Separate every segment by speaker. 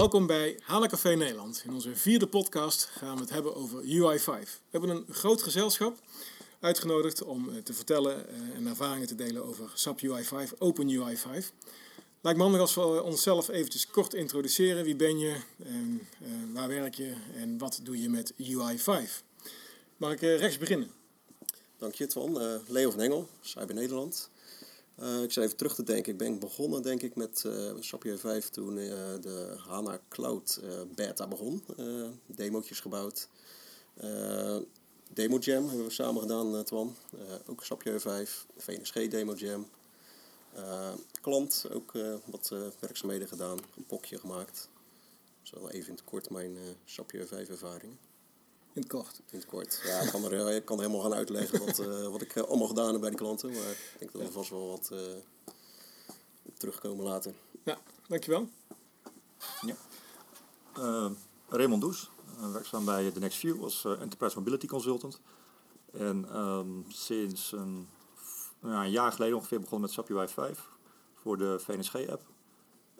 Speaker 1: Welkom bij HANA Café Nederland. In onze vierde podcast gaan we het hebben over UI5. We hebben een groot gezelschap uitgenodigd om eh, te vertellen eh, en ervaringen te delen over SAP UI5, Open UI5. Lijkt me handig als we onszelf eventjes kort introduceren. Wie ben je, en, uh, waar werk je en wat doe je met UI5? Mag ik rechts beginnen?
Speaker 2: Dank je, Twan. Leo van Engel, Cyber Nederland. Uh, ik zit even terug te denken. Ik ben begonnen denk ik met uh, SAP 5 toen uh, de HANA Cloud beta begon. demootjes gebouwd. Demo Jam hebben we samen gedaan, Twan. ook SAP 5. VNSG Demo Jam. klant, ook wat werkzaamheden gedaan. Een pokje gemaakt. Dat even in het kort mijn SAP 5 ervaringen.
Speaker 1: In het kort.
Speaker 2: In het kort. Ja, ik kan er, ik kan er helemaal gaan uitleggen wat, uh, wat ik allemaal gedaan heb bij de klanten. Maar ik denk dat er vast wel wat uh, terugkomen later.
Speaker 1: Ja, dankjewel.
Speaker 3: Ja. Uh, Raymond Does, werkzaam bij The Next View als Enterprise Mobility Consultant. En um, sinds een, nou, een, jaar geleden ongeveer begonnen met SAP UI 5 voor de VNSG-app.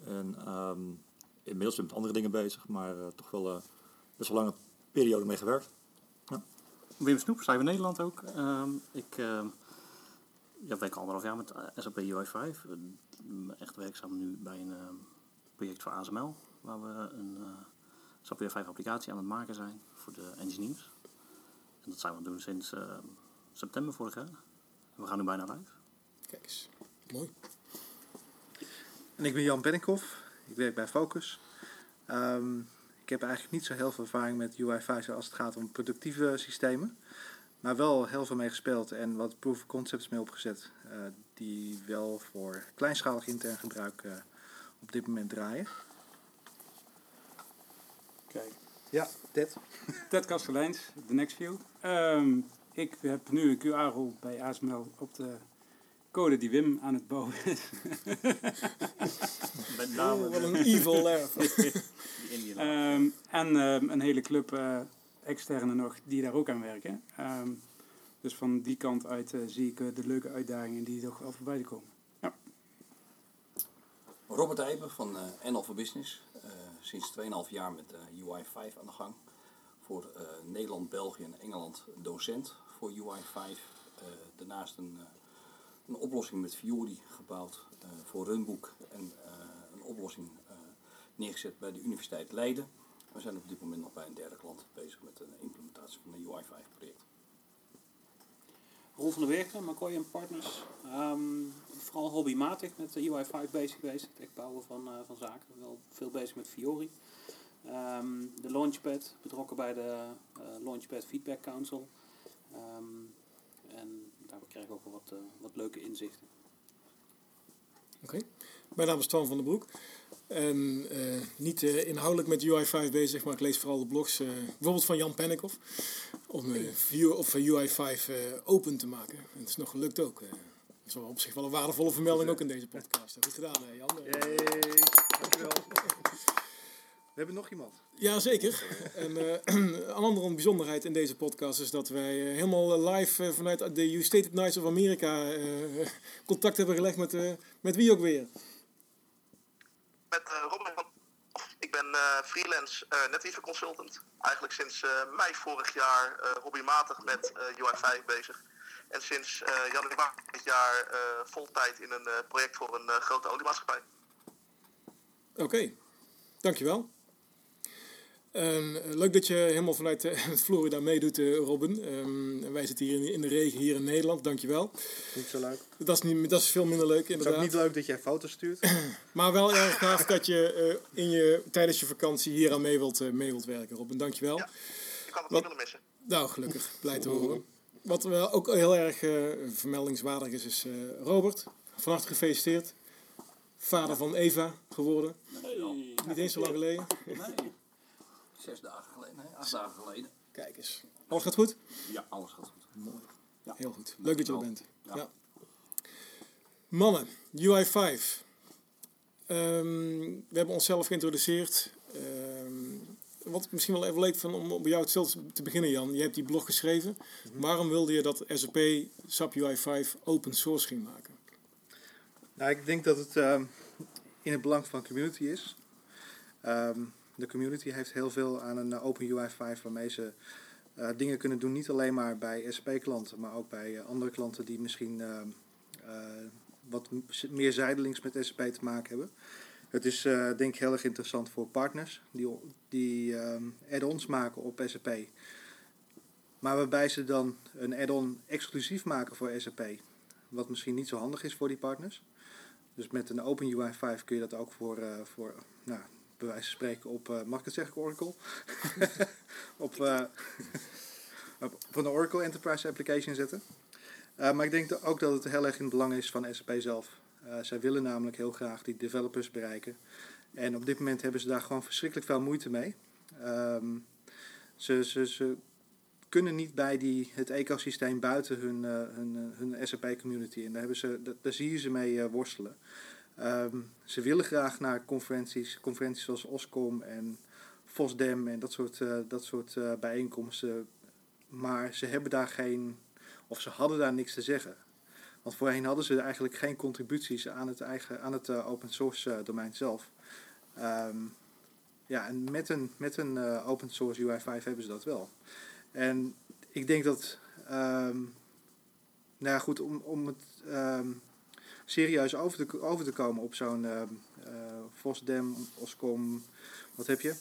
Speaker 3: En um, inmiddels ben ik met andere dingen bezig, maar toch wel best wel lange periode mee gewerkt.
Speaker 4: Ja. Wim Snoep, zijn we Nederland ook. Uh, ik uh, ja, werk anderhalf jaar met SAP UI5. Uh, echt werkzaam nu bij een ehm, project voor ASML, waar we een uh, SAP UI5 applicatie aan het maken zijn voor de engineers. En dat zijn we aan het doen sinds september vorig jaar. En we gaan nu bijna live.
Speaker 1: Kijk eens, mooi.
Speaker 5: En ik ben Jan Bennikhoff, ik werk bij Focus. Um, heb eigenlijk niet zo heel veel ervaring met UI5 als het gaat om productieve systemen. Maar wel heel veel mee gespeeld en wat proof of concepts mee opgezet. Uh, die wel voor kleinschalig intern gebruik uh, op dit moment draaien.
Speaker 6: Kijk.
Speaker 5: Ja, Ted.
Speaker 6: Ted Kasteleins, The Next View. Um, ik heb nu een QR-rol bij ASML op de code die Wim aan het bouwen is.
Speaker 1: Met name. Oh, wat een evil laugh.
Speaker 6: um, en um, een hele club uh, externe nog die daar ook aan werken. Um, dus van die kant uit uh, zie ik uh, de leuke uitdagingen die toch wel voorbij komen. Ja.
Speaker 7: Robert Eijben van NL for Business. sinds 2,5 jaar met UI5 aan de gang. Voor Nederland, België en Engeland docent voor UI5. daarnaast een een oplossing met Fiori gebouwd uh, voor Runbook en uh, een oplossing uh, neergezet bij de Universiteit Leiden. We zijn op dit moment nog bij een derde klant bezig met een implementatie van een UI5 project.
Speaker 4: Ron van der Werken, McCoy en Partners. Um, vooral hobbymatig met de UI5 bezig geweest. Het bouwen van, van zaken. Wel veel bezig met Fiori. Um, de Launchpad, betrokken bij de Launchpad Feedback Council. Um, en daar krijg ik ook wel wat, uh, wat leuke inzichten.
Speaker 1: Oké. Okay. Mijn naam is Twan van den Broek. En uh, niet uh, inhoudelijk met UI5 bezig, maar ik lees vooral de blogs, bijvoorbeeld van Jan Pennikhoff, om view of UI5 open te maken. En het is nog gelukt ook. dat is wel op zich wel een waardevolle vermelding ook in deze podcast. Goed gedaan, hè, Jan.
Speaker 5: Yay, dankjewel. We hebben nog iemand.
Speaker 1: Jazeker. en uh, een andere bijzonderheid in deze podcast is dat wij uh, helemaal eh, live uh, vanuit de Stated Nights of Amerika contact hebben gelegd met, met wie ook weer.
Speaker 8: Met Robin van Ik ben freelance netwerk consultant. Eigenlijk sinds mei vorig jaar hobbymatig met UI5 bezig. En sinds januari dit jaar voltijd in een project voor een grote oliemaatschappij.
Speaker 1: Oké, okay. dankjewel. Um, leuk dat je helemaal vanuit uh, Florida meedoet, uh, Robin. Um, wij zitten hier in, in, de regen hier in Nederland, dankjewel.
Speaker 5: Niet zo leuk.
Speaker 1: Dat is, niet, dat is veel minder leuk, inderdaad.
Speaker 5: Het is ook niet leuk dat jij foto's stuurt.
Speaker 1: maar wel erg gaaf dat je uh, in je, tijdens je vakantie hier aan mee wilt, mee wilt werken, Robin. Dankjewel.
Speaker 8: Ja, ik kan het Wat, niet willen missen.
Speaker 1: Nou, gelukkig. Blij te horen. Wat wel ook heel erg vermeldingswaardig is, is Robert. Van harte gefeliciteerd. Vader van Eva geworden. Niet eens zo lang geleden.
Speaker 7: Nee zes dagen geleden, acht dagen geleden.
Speaker 1: Kijk eens. Alles gaat goed?
Speaker 7: Ja, alles gaat goed.
Speaker 1: Mooi. Ja. Heel goed. Leuk dat je er bent. Ja. ja. Mannen, UI5. Um, we hebben onszelf geïntroduceerd. Um, wat misschien wel even leuk van om bij jou het te beginnen, Jan. Je hebt die blog geschreven. Mm -hmm. Waarom wilde je dat SAP SAP UI5 open source ging maken?
Speaker 5: Nou, ik denk dat het uh, in het belang van de community is. Ehm, de community heeft heel veel aan een Open UI 5 waarmee ze eh, dingen kunnen doen. Niet alleen maar bij SP-klanten, maar ook bij eh, andere klanten die misschien eh, wat meer zijdelings met SAP te maken hebben. Het is eh, denk ik heel erg interessant voor partners die, die add-ons maken op SAP. Maar waarbij ze dan een add-on exclusief maken voor SAP. Wat misschien niet zo handig is voor die partners. Dus met een Open UI 5 kun je dat ook voor, eh, voor nou, bij van spreken op, eh, mag ik het zeggen, Oracle? op, eh, op, op een Oracle Enterprise Application zetten. Eh, maar ik denk ook dat het heel erg in het belang is van SAP zelf. Zij willen namelijk heel graag die developers bereiken. En op dit moment hebben ze daar gewoon verschrikkelijk veel moeite mee. Ehm, ze, ze, ze kunnen niet bij die, het ecosysteem buiten hun, hun, hun SAP-community. En daar, hebben ze, daar, daar zie je ze mee worstelen. Ehm, ze willen graag naar conferenties, conferenties zoals OSCOM en FOSDEM en dat soort, eh, dat soort eh, bijeenkomsten. Maar ze hebben daar geen, of ze hadden daar niks te zeggen. Want voorheen hadden ze eigenlijk geen contributies aan het, eigen, aan het eh, open source domein zelf. Ehm, ja, en met een, met een open source UI 5 hebben ze dat wel. En ik denk dat, ehm, nou ja, goed, om, om het serieus over te, over te komen op zo'n ehm eh, FOSDEM, OSCOM, wat heb je?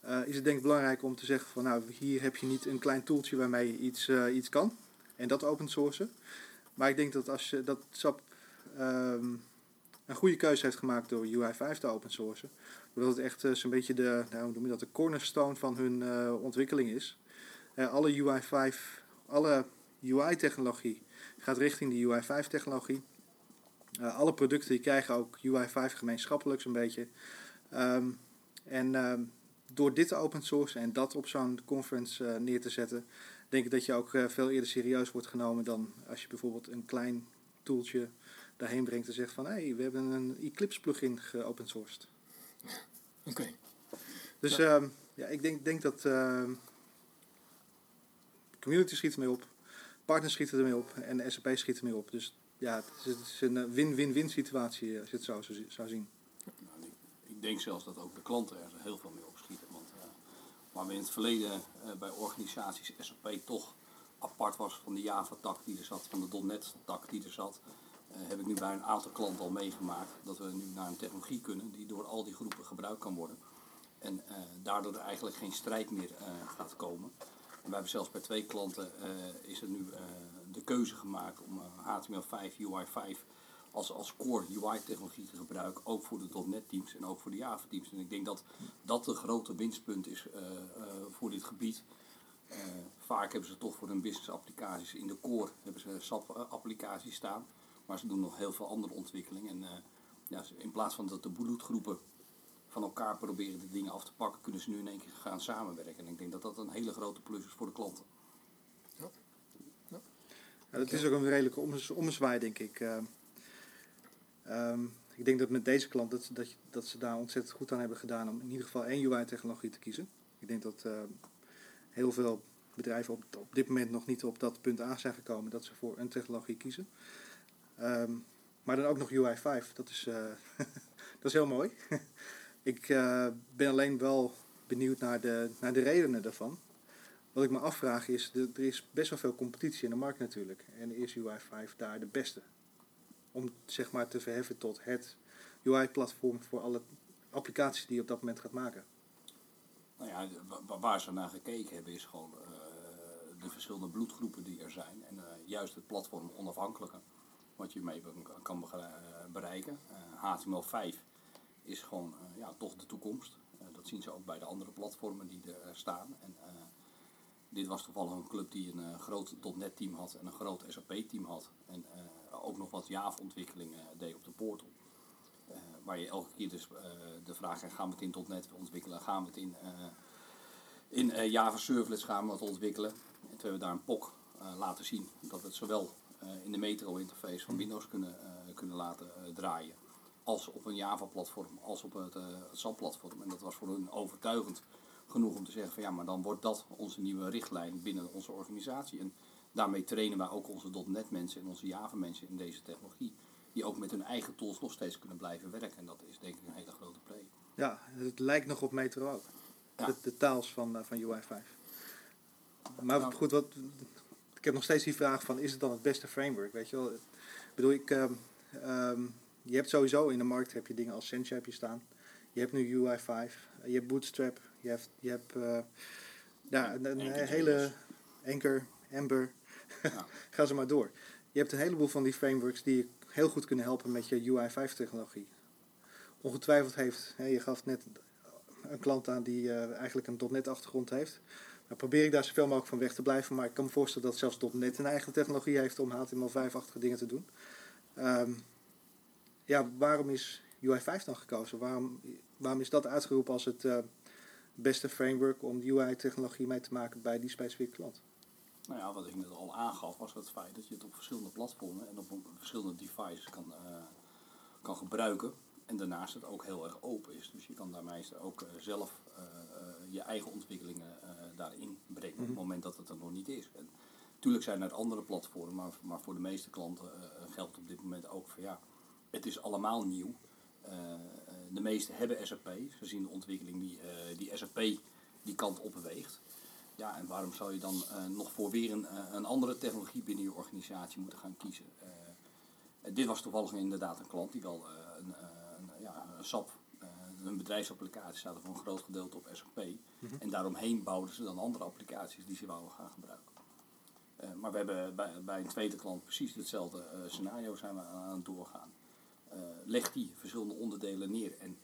Speaker 5: eh, is het denk ik belangrijk om te zeggen van nou, hier heb je niet een klein toeltje waarmee je iets, eh, iets kan. En dat open sourcen. Maar ik denk dat als je dat SAP ehm, een goede keuze heeft gemaakt door UI5 te open sourcen. Doordat het echt zo'n beetje de, nou, hoe noem je dat, de cornerstone van hun ontwikkeling is. Alle UI5, alle UI-technologie gaat richting de UI5-technologie. Eh, alle producten die krijgen ook UI5 gemeenschappelijk zo'n beetje. Ehm, en ehm, door dit te open source en dat op zo'n conference eh, neer te zetten, denk ik dat je ook eh, veel eerder serieus wordt genomen dan als je bijvoorbeeld een klein toeltje daarheen brengt en zegt van hé, hey, we hebben een Eclipse plugin geopen sourced.
Speaker 1: Oké.
Speaker 5: Dus ehm, ja, ik denk, denk dat de community schiet ermee op, partners schieten ermee op en de SAP schiet ermee op. Dus ja, het is, het een eh, win-win-win situatie eh, als je het zo zou, zou zien.
Speaker 7: Nou, ik, denk zelfs dat ook de klanten er heel veel mee opschieten. Want eh, waar we in het verleden eh, bij organisaties SAP toch apart was van de Java-tak die er zat, van de .NET-tak die er zat, eh, heb ik nu bij een aantal klanten al meegemaakt dat we nu naar een technologie kunnen die door al die groepen gebruikt kan worden. En eh, daardoor er eigenlijk geen strijd meer eh, gaat komen. En we hebben zelfs bij twee klanten eh, is er nu eh, de keuze gemaakt om eh, HTML5, UI5 als, als core UI-technologie te gebruiken, ook voor de .NET-teams en ook voor de Java-teams. En ik denk dat dat de grote winstpunt is eh, eh, voor dit gebied. Eh, vaak hebben ze toch voor hun business-applicaties in de core hebben ze SAP-applicaties staan, maar ze doen nog heel veel andere ontwikkelingen. En eh, ja, in plaats van dat de bloedgroepen van elkaar proberen de dingen af te pakken, kunnen ze nu in één keer gaan samenwerken. En ik denk dat dat een hele grote plus is voor de klanten.
Speaker 5: Ja, dat is ook een redelijke ommez- ommezwaai, denk ik. Eh, ehm, ik denk dat met deze klant dat, dat, dat ze daar ontzettend goed aan hebben gedaan om in ieder geval één UI-technologie te kiezen. Ik denk dat eh, heel veel bedrijven op, op dit moment nog niet op dat punt aan zijn gekomen dat ze voor een technologie kiezen. Ehm, maar dan ook nog UI5, dat is, eh, dat is heel mooi. ik ben alleen wel benieuwd naar de, naar de redenen daarvan. Wat ik me afvraag is, er is best wel veel competitie in de markt natuurlijk. En is UI5 daar de beste? Om zeg maar te verheffen tot het UI-platform voor alle applicaties die je op dat moment gaat maken.
Speaker 7: Nou ja, wa- wa- waar ze naar gekeken hebben is gewoon eh, de verschillende bloedgroepen die er zijn. En eh, juist het platform onafhankelijke, wat je mee kan eh, bereiken. Eh, HTML5 is gewoon ja, toch de toekomst. Dat zien ze ook bij de andere platformen die er staan. En, dit was toevallig een club die een eh, groot .NET team had en een groot SAP team had. En eh, ook nog wat Java ontwikkelingen deed op de portal. Eh, waar je elke keer dus eh, de vraag krijgt, gaan we het in .NET ontwikkelen? Gaan we het in, eh, in eh, Java servlets gaan we het ontwikkelen? En toen hebben we daar een POC eh, laten zien dat we het zowel eh, in de Metro interface van Windows kunnen, eh, kunnen laten eh, draaien. Als op een Java platform, als op het, eh, het SAP platform. En dat was voor hun overtuigend genoeg om te zeggen van ja, maar dan wordt dat onze nieuwe richtlijn binnen onze organisatie. En daarmee trainen wij ook onze .NET mensen en onze Java mensen in deze technologie. die ook met hun eigen tools nog steeds kunnen blijven werken. En dat is denk ik een hele grote pre.
Speaker 5: Ja, het lijkt nog op Metro ook.
Speaker 7: Ja.
Speaker 5: De, de taals van, eh, van UI 5. Maar
Speaker 7: Nou.
Speaker 5: goed, wat, ik heb nog steeds die vraag van, is het dan het beste framework? Weet je wel, ik bedoel, ik, ehm, ehm, je hebt sowieso in de markt heb je dingen als Sencha heb je staan. Je hebt nu UI 5, je hebt Bootstrap, je hebt, je hebt eh, ja, een, hele Anchor, Ember,
Speaker 7: Ja.
Speaker 5: ga ze maar door. Je hebt een heleboel van die frameworks die je heel goed kunnen helpen met je UI 5 technologie. Ongetwijfeld heeft, hè, je gaf net een klant aan die eh, eigenlijk een .NET achtergrond heeft. Dan probeer ik daar zoveel mogelijk van weg te blijven, maar ik kan me voorstellen dat zelfs .NET een eigen technologie heeft om HTML5-achtige dingen te doen. Ehm, ja, waarom is UI 5 dan gekozen? Waarom, waarom is dat uitgeroepen als het eh, beste framework om UI-technologie mee te maken bij die specifieke klant?
Speaker 7: Nou ja, wat ik net al aangaf was het feit dat je het op verschillende platformen en op verschillende devices kan, eh, kan gebruiken. En daarnaast het ook heel erg open is. Dus je kan daarmee ook eh, zelf je eigen ontwikkelingen daarin brengen op het moment dat het er nog niet is. En natuurlijk zijn er andere platformen, maar, maar voor de meeste klanten geldt op dit moment ook van ja, het is allemaal nieuw. De meesten hebben SAP. Ze zien de ontwikkeling die, eh, die SAP die kant op beweegt. Ja, en waarom zou je dan eh, nog voor weer een, eh, een andere technologie binnen je organisatie moeten gaan kiezen? Dit was toevallig inderdaad een klant die wel een, een, ja, een SAP, een bedrijfsapplicatie zaten voor een groot gedeelte op SAP. En daaromheen bouwden ze dan andere applicaties die ze wouden gaan gebruiken. Maar we hebben bij, bij een tweede klant precies hetzelfde scenario zijn we aan het doorgaan. Eh leg die verschillende onderdelen neer en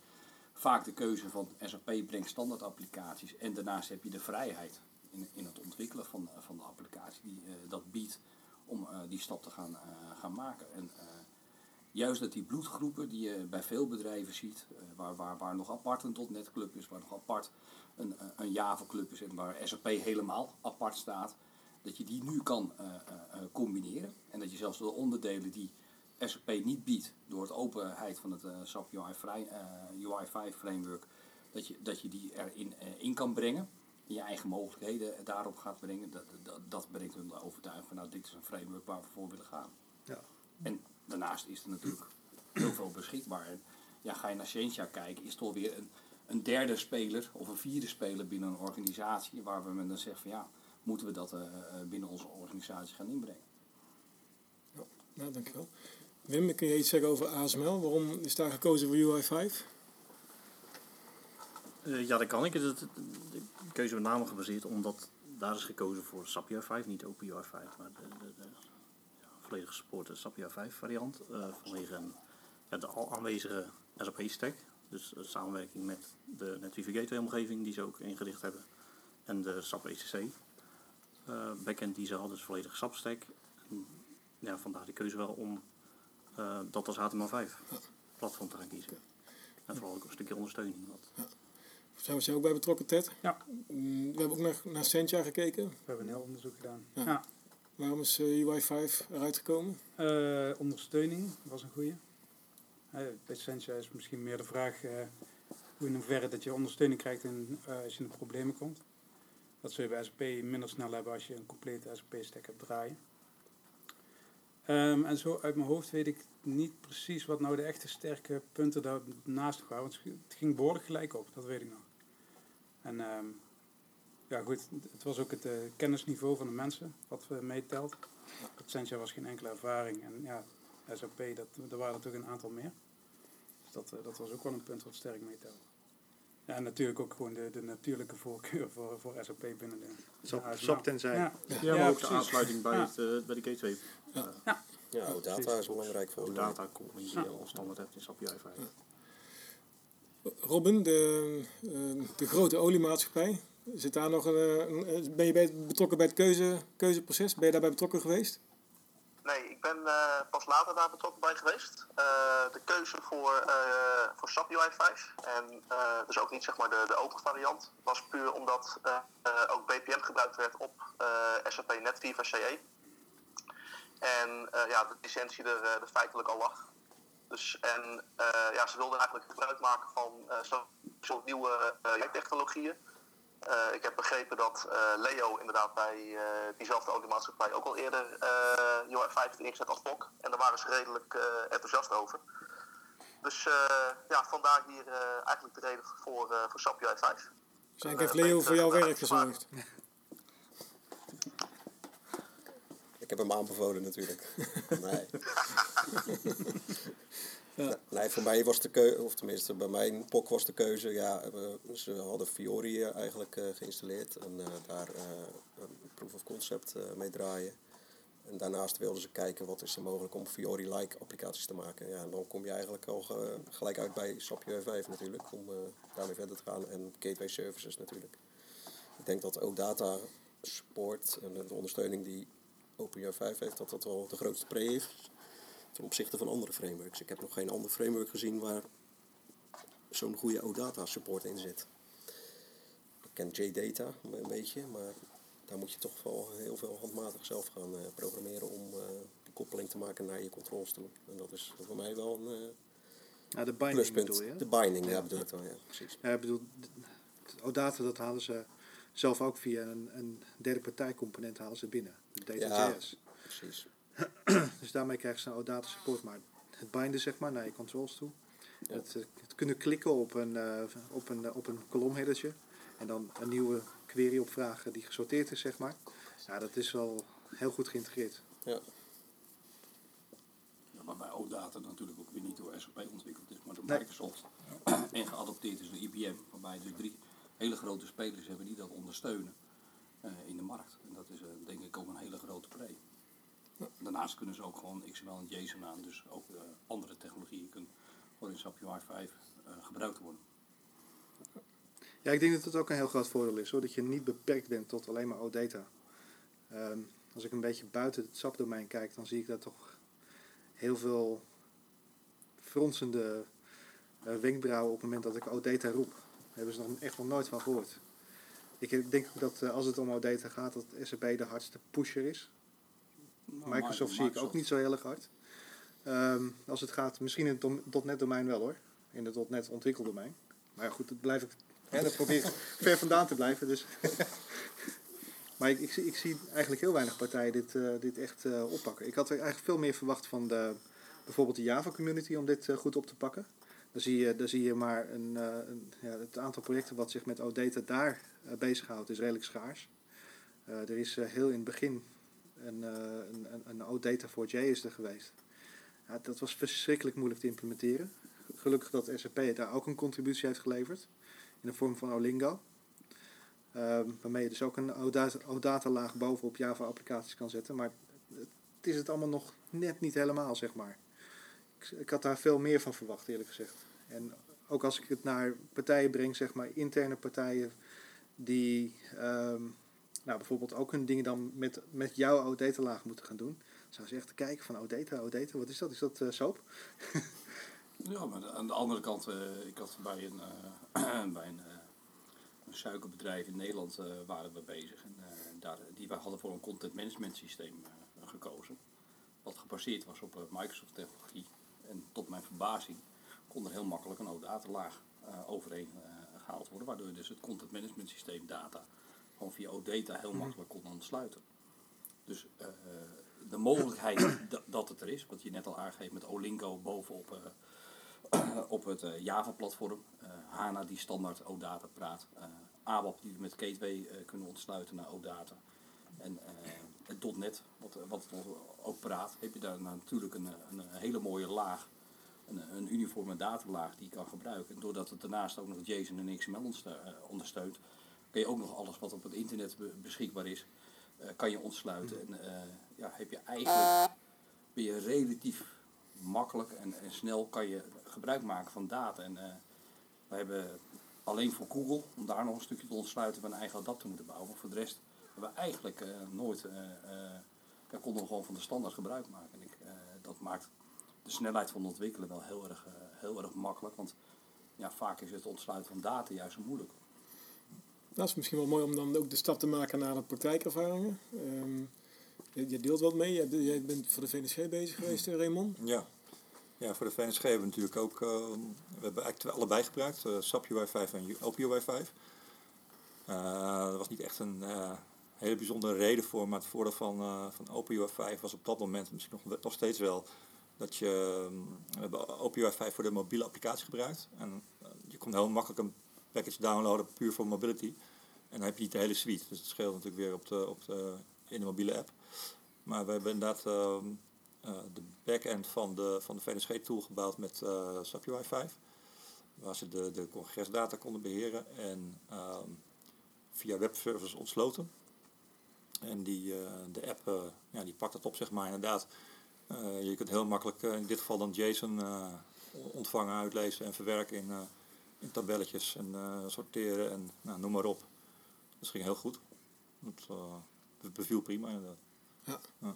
Speaker 7: vaak de keuze van SAP brengt standaard applicaties en daarnaast heb je de vrijheid in, in het ontwikkelen van, eh, van de applicatie die eh, dat biedt om die stap te gaan, gaan maken. En juist dat die bloedgroepen die je bij veel bedrijven ziet, waar, waar, waar nog apart een .NET club is, waar nog apart een, een Java club is en waar SAP helemaal apart staat, dat je die nu kan combineren. En dat je zelfs de onderdelen die SAP niet biedt door het openheid van het eh, SAP UI, vrij, eh, UI 5 framework, dat je, dat je die erin eh, in kan brengen. En je eigen mogelijkheden daarop gaat brengen. Dat, dat, dat brengt hun de overtuiging van nou dit is een framework waar we voor willen gaan.
Speaker 5: Ja.
Speaker 7: En daarnaast is er natuurlijk heel veel beschikbaar. En ja, ga je naar Scientia kijken, is het alweer een, een derde speler of een vierde speler binnen een organisatie. Waar we met dan zeggen van ja, moeten we dat binnen onze organisatie gaan inbrengen.
Speaker 1: Nou, dankjewel. Wim, kun je iets zeggen over ASML? Waarom is daar gekozen voor UI 5?
Speaker 4: Eh, ja, dat kan ik. De keuze met name gebaseerd omdat daar is gekozen voor SAP UI 5, niet Open UI 5, maar de, de, de ja, volledig gesupporte SAP UI 5 variant. eh, vanwege een, de al aanwezige SAP stack. Dus samenwerking met de NetWeaver Gateway omgeving die ze ook ingericht hebben. En de SAP ECC eh, backend die ze hadden, dus volledig SAP stack. Vandaar de keuze wel om eh, dat als HTML5 platform te gaan kiezen. En vooral ook een stukje ondersteuning. Wat,
Speaker 1: Zijn we zijn ook bij betrokken, Ted?
Speaker 6: Ja.
Speaker 1: Mm, We hebben ook naar, naar Sentia gekeken.
Speaker 6: We hebben een heel onderzoek gedaan.
Speaker 1: Ja.
Speaker 6: Ja.
Speaker 1: Waarom is eh, UI 5 eruit gekomen?
Speaker 6: Eh, ondersteuning was een goede. bij Sentia is misschien meer de vraag eh, hoe in hoeverre dat je ondersteuning krijgt in, eh, als je in de problemen komt. Dat zul je bij SAP minder snel hebben als je een complete SAP-stack hebt draaien. Ehm, en zo uit mijn hoofd weet ik niet precies wat nou de echte sterke punten daarnaast waren. Want het ging behoorlijk gelijk op, dat weet ik nog. En ehm, ja goed, het was ook het eh, kennisniveau van de mensen wat we meetelt. Accenture was geen enkele ervaring. En ja, SAP, dat, er waren er toch een aantal meer. Dus dat, eh, dat was ook wel een punt wat sterk meetelde. Ja, en natuurlijk ook gewoon de, de natuurlijke voorkeur voor, voor SAP binnen de...
Speaker 5: Sap, tenzij.
Speaker 6: Ja,
Speaker 4: Ja, maar ook de aansluiting bij,
Speaker 6: Ja.
Speaker 4: het, eh, bij de gateway.
Speaker 2: Ja, ook data is belangrijk voor de
Speaker 4: data die je al standaard hebt in SAP UI 5.
Speaker 1: Robin, de, eh, de grote oliemaatschappij. Zit daar nog een, ben je bij, betrokken bij het keuze, keuzeproces? Ben je daarbij betrokken geweest?
Speaker 8: Nee, ik ben eh, pas later daar betrokken bij geweest. Eh, de keuze voor, eh voor SAP UI 5, en eh, dus ook niet zeg maar de, de open variant, was puur omdat ook BPM gebruikt werd op eh, SAP NetWeaver CE. En eh, ja, de licentie er, eh, er feitelijk al lag. Dus, en eh, ja, ze wilden eigenlijk gebruik maken van eh, zo'n soort nieuwe eh, technologieën. Eh, ik heb begrepen dat eh, Leo inderdaad bij eh, diezelfde automaatschappij ook al eerder eh UI 5 heeft ingezet als POC. En daar waren ze redelijk eh, enthousiast over. Dus eh, ja, vandaar hier eh, eigenlijk de reden voor, eh voor SAP UI 5.
Speaker 1: Dus eigenlijk heeft Leo voor jouw werk gezorgd.
Speaker 2: Ik heb hem aanbevolen natuurlijk. nee.
Speaker 1: Ja.
Speaker 2: Nee, voor mij was de keuze, of tenminste bij mijn POC was de keuze, ja, we- ze hadden Fiori eh, eigenlijk eh, geïnstalleerd en eh, daar een proof of concept mee draaien. En daarnaast wilden ze kijken wat is er mogelijk om Fiori-like applicaties te maken. Ja, en dan kom je eigenlijk al ge- gelijk uit bij SAP UI5 natuurlijk, om daarmee verder te gaan. En gateway services natuurlijk. Ik denk dat OData support en de ondersteuning die OpenUI5 heeft, dat dat wel de grootste pre is ten opzichte van andere frameworks. Ik heb nog geen ander framework gezien waar zo'n goede OData support in zit. Ik ken JData een beetje, maar daar moet je toch wel heel veel handmatig zelf gaan eh, programmeren om eh, de koppeling te maken naar je controls toe. En dat is voor mij wel een eh,
Speaker 5: Nou, de binding
Speaker 2: pluspunt.
Speaker 5: bedoel je? hè?
Speaker 2: De binding, ja, bedoel ik dan, ja, precies.
Speaker 5: Ja, ik bedoel, OData dat halen ze zelf ook via een, een derde partij component halen ze binnen.
Speaker 2: Ja. Precies.
Speaker 5: Dus daarmee krijgen ze een OData support. Maar het binden zeg maar naar je controls toe.
Speaker 2: Ja.
Speaker 5: Het, eh, het kunnen klikken op een, eh, op een, op een kolomheadertje. En dan een nieuwe query opvragen die gesorteerd is zeg maar. Ja, dat is wel heel goed geïntegreerd.
Speaker 2: Ja.
Speaker 7: Ja, waarbij OData natuurlijk ook weer niet door SAP ontwikkeld is, maar door
Speaker 5: Nee.
Speaker 7: Microsoft. en geadopteerd is door IBM, waarbij dus drie hele grote spelers hebben die dat ondersteunen in de markt. En dat is eh, denk ik ook een hele grote play. Daarnaast kunnen ze ook gewoon XML en JSON aan, dus ook eh, andere technologieën kunnen voor in SAP UI 5 eh, gebruikt worden.
Speaker 5: Ja, ik denk dat het ook een heel groot voordeel is hoor. Dat je niet beperkt bent tot alleen maar OData. Ehm, als ik een beetje buiten het SAP-domein kijk, dan zie ik daar toch heel veel fronsende eh, wenkbrauwen op het moment dat ik OData roep. Daar hebben ze nog echt nog nooit van gehoord. Ik denk ook dat eh, als het om OData gaat, dat SAP de hardste pusher is.
Speaker 7: Nou,
Speaker 5: Microsoft zie ik ook niet zo heel erg hard. Ehm, als het gaat, misschien in het .NET domein wel hoor. In het .NET ontwikkeldomein. Maar ja, goed, dat blijf ik. Hè, daar probeer ik ver vandaan te blijven. Dus. maar ik, ik, zie, ik zie eigenlijk heel weinig partijen dit, eh, dit echt eh, oppakken. Ik had er eigenlijk veel meer verwacht van de, bijvoorbeeld de Java community om dit goed op te pakken. Dan zie je, dan zie je maar een, een, ja, het aantal projecten wat zich met OData daar bezighoudt is redelijk schaars. Eh, er is eh, heel in het begin een, eh, een, een, OData voor JS er geweest. Ja, dat was verschrikkelijk moeilijk te implementeren. Gelukkig dat SAP daar ook een contributie heeft geleverd. In de vorm van Olingo. Ehm, waarmee je dus ook een OData, OData laag bovenop Java applicaties kan zetten. Maar het is het allemaal nog net niet helemaal, zeg maar. Ik, ik had daar veel meer van verwacht, eerlijk gezegd. En ook als ik het naar partijen breng, zeg maar interne partijen die ehm, nou, bijvoorbeeld ook hun dingen dan met, met jouw OData laag moeten gaan doen. Zou ze echt kijken van OData, OData, wat is dat? Is dat eh, soap?
Speaker 7: Ja, maar aan de andere kant, eh, ik had bij een, eh, bij een, suikerbedrijf in Nederland waren we bezig. En, daar, die wij hadden voor een content management systeem gekozen. Wat gebaseerd was op Microsoft technologie. En tot mijn verbazing kon er heel makkelijk een OData-laag overheen gehaald worden. Waardoor je dus het content management systeem data gewoon via OData heel makkelijk kon ontsluiten. Dus eh, de mogelijkheid dat, het er is, wat je net al aangeeft met Olingo bovenop eh, op het eh, Java-platform. HANA die standaard OData praat. ABAP die we met Gateway kunnen ontsluiten naar OData. En het .NET, wat, wat ook praat, heb je daar natuurlijk een, een, hele mooie laag. Een, uniforme datalaag die je kan gebruiken. En doordat het daarnaast ook nog JSON en XML eh, ondersteunt, kun je ook nog alles wat op het internet be- beschikbaar is, eh, kan je ontsluiten. En eh, ja, heb je eigenlijk, ben je relatief makkelijk en, en snel kan je gebruik maken van data. En we hebben alleen voor Google, om daar nog een stukje te ontsluiten, we een eigen adapter moeten bouwen. Maar voor de rest hebben we eigenlijk nooit, ja, konden we gewoon van de standaard gebruik maken. En ik, dat maakt de snelheid van het ontwikkelen wel heel erg, eh, heel erg makkelijk. Want ja, vaak is het ontsluiten van data juist zo moeilijk.
Speaker 1: Dat is misschien wel mooi om dan ook de stap te maken naar de praktijkervaringen. Ehm, je, je deelt wat mee. Jij, jij bent voor de VNSG bezig geweest, eh, Raymond.
Speaker 3: Ja. ja, voor de VNSG hebben we natuurlijk ook, eh, we hebben eigenlijk allebei gebruikt, eh, SAP UI5 en OP UI5. Uh, er was niet echt een uh, hele bijzondere reden voor, maar het voordeel van, uh, van OpenUI5 was op dat moment misschien nog, nog steeds wel dat je we hebben OpenUI5 voor de mobiele applicatie gebruikt. En je kon heel makkelijk een package downloaden puur voor mobility. En dan heb je niet de hele suite. Dus het scheelt natuurlijk weer op de, op de, in de mobiele app. Maar we hebben inderdaad uh, de backend van de, van de VNSG tool gebouwd met SAP UI 5. Waar ze de, de congresdata konden beheren en ehm, via webservices ontsloten. En die, de app ja, die pakt dat op, zeg maar, inderdaad. Je kunt heel makkelijk in dit geval dan JSON ontvangen, uitlezen en verwerken in, in tabelletjes en sorteren en nou, noem maar op. Dat ging heel goed. Het beviel prima inderdaad.
Speaker 1: Ja. ja.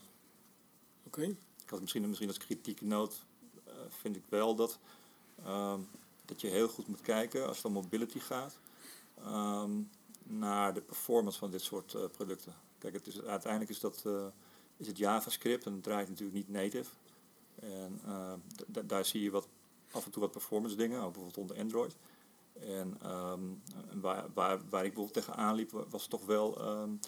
Speaker 1: Oké.
Speaker 3: Ik had misschien, misschien als kritieknoot vind ik wel dat, uh, dat je heel goed moet kijken als het om mobility gaat. Um, naar de performance van dit soort uh, producten. Kijk, het is, uiteindelijk is, dat, uh, is het JavaScript en draait natuurlijk niet native. En daar zie je wat, af en toe wat performance dingen, ook bijvoorbeeld onder Android. En um, waar, waar, waar ik bijvoorbeeld tegenaan liep, was toch wel um,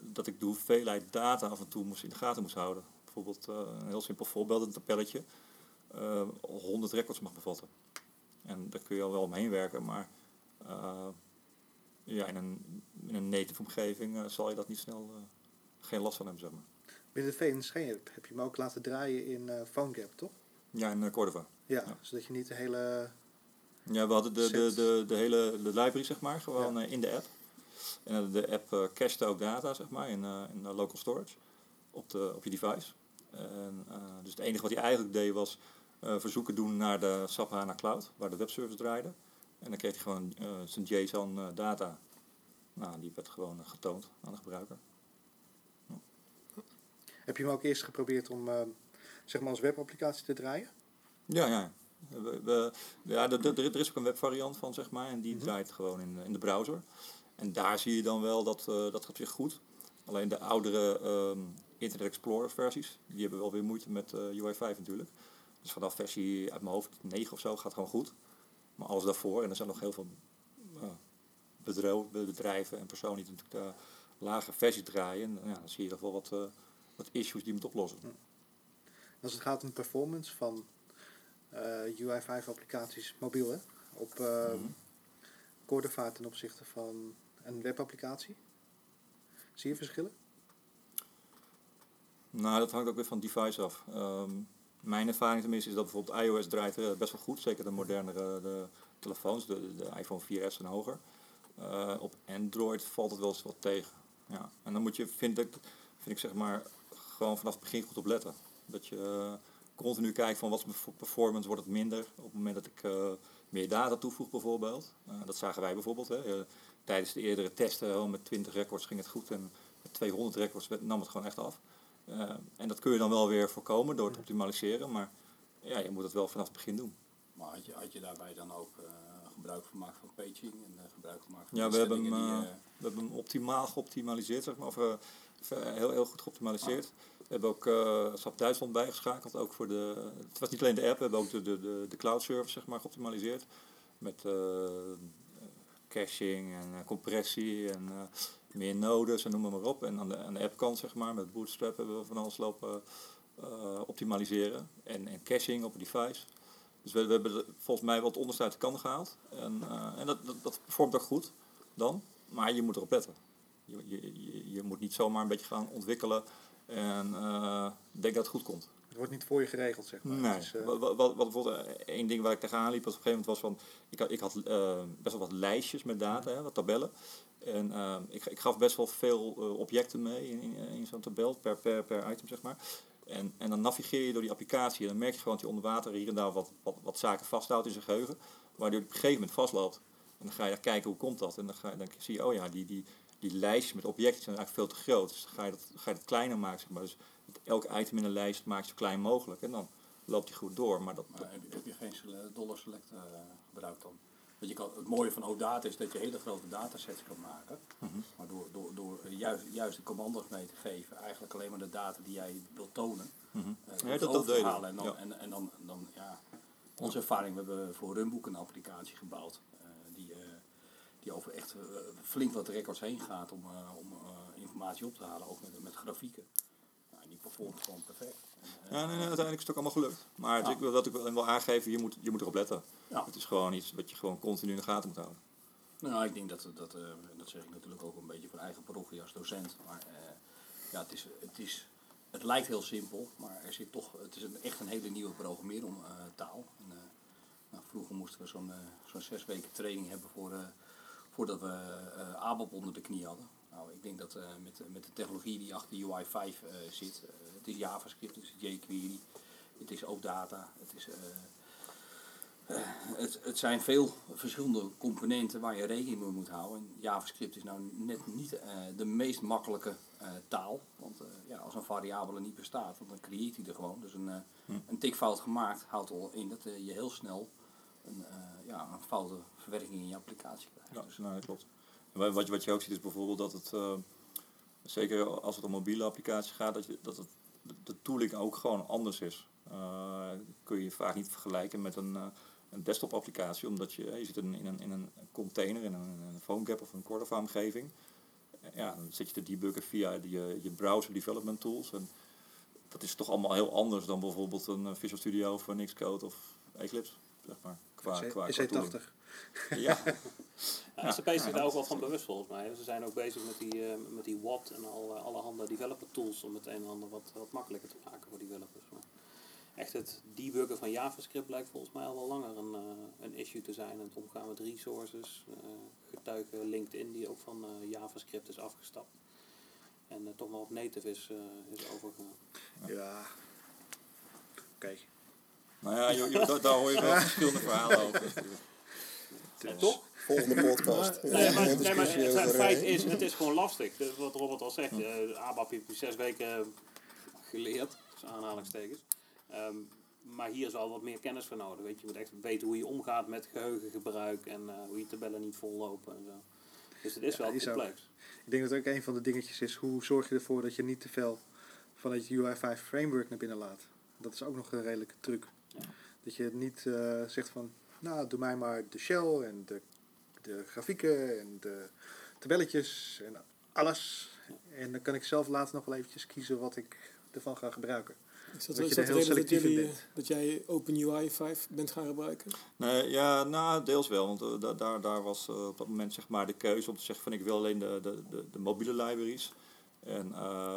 Speaker 3: dat ik de hoeveelheid data af en toe moest in de gaten moest houden. Bijvoorbeeld uh, een heel simpel voorbeeld, een tabelletje. Uh, 100 records mag bevatten. En daar kun je al wel omheen werken, maar uh, ja, in, een, in een native omgeving zal je dat niet snel geen last van hebben, zeg maar.
Speaker 5: Binnen de VNSG heb, heb je hem ook laten draaien in uh, PhoneGap, toch?
Speaker 3: Ja, in Cordova.
Speaker 5: Ja, ja, zodat je niet de hele...
Speaker 3: Ja, we hadden de, de, de, de hele de library, zeg maar, gewoon ja. in de app. En de app uh, cached ook data, zeg maar, in, uh, in local storage op, de, op je device. En, uh, dus het enige wat hij eigenlijk deed was verzoeken doen naar de SAP HANA Cloud, waar de webservice draaide. En dan kreeg hij gewoon zijn JSON data. Nou, die werd gewoon getoond aan de gebruiker.
Speaker 5: Heb je hem ook eerst geprobeerd om zeg maar als webapplicatie te draaien?
Speaker 3: Ja, ja. We, we, ja, er, er is ook een webvariant van, zeg maar, en die mm -hmm. draait gewoon in, in de browser. En daar zie je dan wel dat uh, dat gaat weer goed. Alleen de oudere um, Internet Explorer versies, die hebben wel weer moeite met uh, UI 5 natuurlijk. Dus vanaf versie uit mijn hoofd 9 of zo gaat gewoon goed. Maar alles daarvoor, en er zijn nog heel veel bedrijven en personen die natuurlijk de lage versie draaien. En, ja, dan zie je toch wel wat, uh, wat issues die moet oplossen.
Speaker 5: Als het gaat om performance van UI 5 applicaties mobiel, hè? op mm -hmm. Cordova ten opzichte van een webapplicatie? Zie je verschillen?
Speaker 3: Nou, dat hangt ook weer van device af. Um, mijn ervaring tenminste is dat bijvoorbeeld iOS draait uh, best wel goed. Zeker de modernere de telefoons, de, de iPhone 4S en hoger. Uh, op Android valt het wel eens wat tegen. Ja. En dan moet je, vind ik, vind ik zeg maar, gewoon vanaf het begin goed op letten. Dat je uh, continu kijkt van wat is mijn performance, wordt het minder. Op het moment dat ik meer data toevoeg bijvoorbeeld. dat zagen wij bijvoorbeeld. Hè tijdens de eerdere testen, met 20 records ging het goed en met 200 records nam het gewoon echt af. Uh, en dat kun je dan wel weer voorkomen door te optimaliseren, maar ja, je moet het wel vanaf het begin doen.
Speaker 7: Maar had je, had je daarbij dan ook gebruik gemaakt van paging en uh, gebruik gemaakt van
Speaker 3: Ja, we hebben, hem, die, we hebben hem optimaal geoptimaliseerd, zeg maar, of heel, heel goed geoptimaliseerd. Ah. We hebben ook SAP Duitsland bijgeschakeld, ook voor de, het was niet alleen de app, we hebben ook de, de, de, de cloud service zeg maar, geoptimaliseerd. Met caching en uh, compressie en uh, meer nodes en noem maar, maar op. En aan de, aan de appkant, zeg maar, met Bootstrap hebben we van alles lopen uh, optimaliseren. En, en caching op het device. Dus we, we hebben volgens mij wat onderste uit de kan gehaald. En, en dat, dat, dat performt ook goed dan. Maar je moet erop letten. Je, je, je moet niet zomaar een beetje gaan ontwikkelen en denk dat het goed komt.
Speaker 5: Het wordt niet voor je geregeld, zeg maar.
Speaker 3: Nee. Is, uh... wat, wat, wat, bijvoorbeeld eh, één ding waar ik tegenaan liep, was op een gegeven moment was van, ik had, ik had uh, best wel wat lijstjes met data, hè, wat tabellen. En uh, ik, ik gaf best wel veel uh, objecten mee in, in, in zo'n tabel, per, per, per item, zeg maar. En, en dan navigeer je door die applicatie en dan merk je gewoon dat hij onder water hier en daar wat, wat, zaken vasthoudt in zijn geheugen, waar hij op een gegeven moment vastloopt. En dan ga je kijken hoe komt dat. En dan, ga, dan zie je, oh ja, die, die, die lijstjes met objecten zijn eigenlijk veel te groot. Dus dan ga je dat, ga je dat kleiner maken. Zeg maar. Dus elk item in een lijst maak je zo klein mogelijk. En dan loopt die goed door. Maar, dat,
Speaker 7: heb, je, je geen dollar select gebruikt dan? Want je kan, het mooie van OData is dat je hele grote datasets kan maken. Mm -hmm. Maar door, door, door juist, juist de commando's mee te geven, eigenlijk alleen maar de data die jij wilt tonen, mm -hmm. uh, ja, dat, dat. En dan, ja. en, en dan, dan ja, onze ervaring, we hebben voor Runbook een applicatie gebouwd. Uh, die, die over echt eh, flink wat records heen gaat om, eh, om eh, informatie op te halen, ook met, met grafieken. Performt gewoon perfect.
Speaker 3: Ja, nee, nee, uiteindelijk is het ook allemaal gelukt. Maar ik wil, wat ik wel wil aangeven, je moet, je moet erop letten.
Speaker 7: Ja.
Speaker 3: Het is gewoon iets wat je gewoon continu in de gaten moet houden.
Speaker 7: Nou, ik denk dat, dat, eh, dat zeg ik natuurlijk ook een beetje voor eigen parochie als docent. Maar eh, ja, het, is, het, is, het lijkt heel simpel, maar er zit toch, het is een, echt een hele nieuwe programmeertaal. Eh, nou, vroeger moesten we zo'n zo'n zes weken training hebben voor, voordat we ABAP onder de knie hadden. Nou, ik denk dat eh, met, met de technologie die achter UI 5 eh, zit, eh, het is JavaScript, het is jQuery, het is OData, het is... eh, het, het zijn veel verschillende componenten waar je rekening mee moet houden. En JavaScript is nou net niet eh, de meest makkelijke eh, taal. Want eh, ja, als een variabele niet bestaat, want dan creëert hij er gewoon. Dus een, eh, een tikfout gemaakt houdt al in dat eh, je heel snel een, eh, ja, een foute verwerking in je applicatie krijgt.
Speaker 3: Ja,
Speaker 7: Dus,
Speaker 3: nou, dat klopt. Wat, je- wat je ook ziet is bijvoorbeeld dat het, eh, zeker als het om mobiele applicaties gaat, dat, je, dat het, de- tooling ook gewoon anders is. Eh, kun je vaak niet vergelijken met een, eh, een desktop applicatie, omdat je, je zit in, in, een, in een container, in een, in een PhoneGap of een Cordova omgeving. Ja, dan zit je te debuggen via je, je browser development tools. En dat is toch allemaal heel anders dan bijvoorbeeld een Visual Studio of een Xcode of Eclipse, zeg maar. Qua, qua, qua tooling.
Speaker 5: EC80.
Speaker 3: Ja,
Speaker 9: Ja, SAP is zich daar ook wel van bewust volgens mij. Ze zijn ook bezig met die, eh, met die Watt en al, eh, allerhande developer tools om het een en ander wat, wat makkelijker te maken voor developers. Maar echt het debuggen van JavaScript blijkt volgens mij al wel langer een, eh, een issue te zijn. En het omgaan met resources, eh getuigen LinkedIn die ook van eh, JavaScript is afgestapt. En toch maar op native is, eh, is overgegaan.
Speaker 5: Ja. Oké.
Speaker 3: Nou ja, je, je- daar, daar hoor je wel verschillende verhalen over.
Speaker 9: Toch?
Speaker 2: Volgende podcast.
Speaker 9: Nee, maar, nee, maar het, feit
Speaker 2: eh,
Speaker 9: is, het is gewoon lastig. Dus wat Robert al zegt, eh ABAP heb je zes weken geleerd, tussen aanhalingstekens. Ehm, maar hier is al wat meer kennis voor nodig. Weet je, je moet echt weten hoe je omgaat met geheugengebruik en eh, hoe je tabellen niet vollopen en zo. Dus het is
Speaker 5: Ja,
Speaker 9: wel complex.
Speaker 5: Ik denk dat ook een van de dingetjes is, hoe zorg je ervoor dat je niet te veel van het UI5 framework naar binnen laat. Dat is ook nog een redelijke truc.
Speaker 9: Ja.
Speaker 5: Dat je niet eh, zegt van, nou doe mij maar de shell en de, de grafieken en de tabelletjes en alles. En dan kan ik zelf later nog wel eventjes kiezen wat ik ervan ga gebruiken.
Speaker 1: Is dat,
Speaker 5: Dat
Speaker 1: is
Speaker 5: je
Speaker 1: dat
Speaker 5: er
Speaker 1: de
Speaker 5: heel
Speaker 1: reden dat,
Speaker 5: selectief in
Speaker 1: jullie,
Speaker 5: bent.
Speaker 1: dat jij OpenUI 5 bent gaan gebruiken?
Speaker 3: Nee, ja, nou, deels wel. Want da- daar, daar was eh, op dat moment zeg maar, de keuze om te zeggen van ik wil alleen de, de, de, de mobiele libraries. En eh,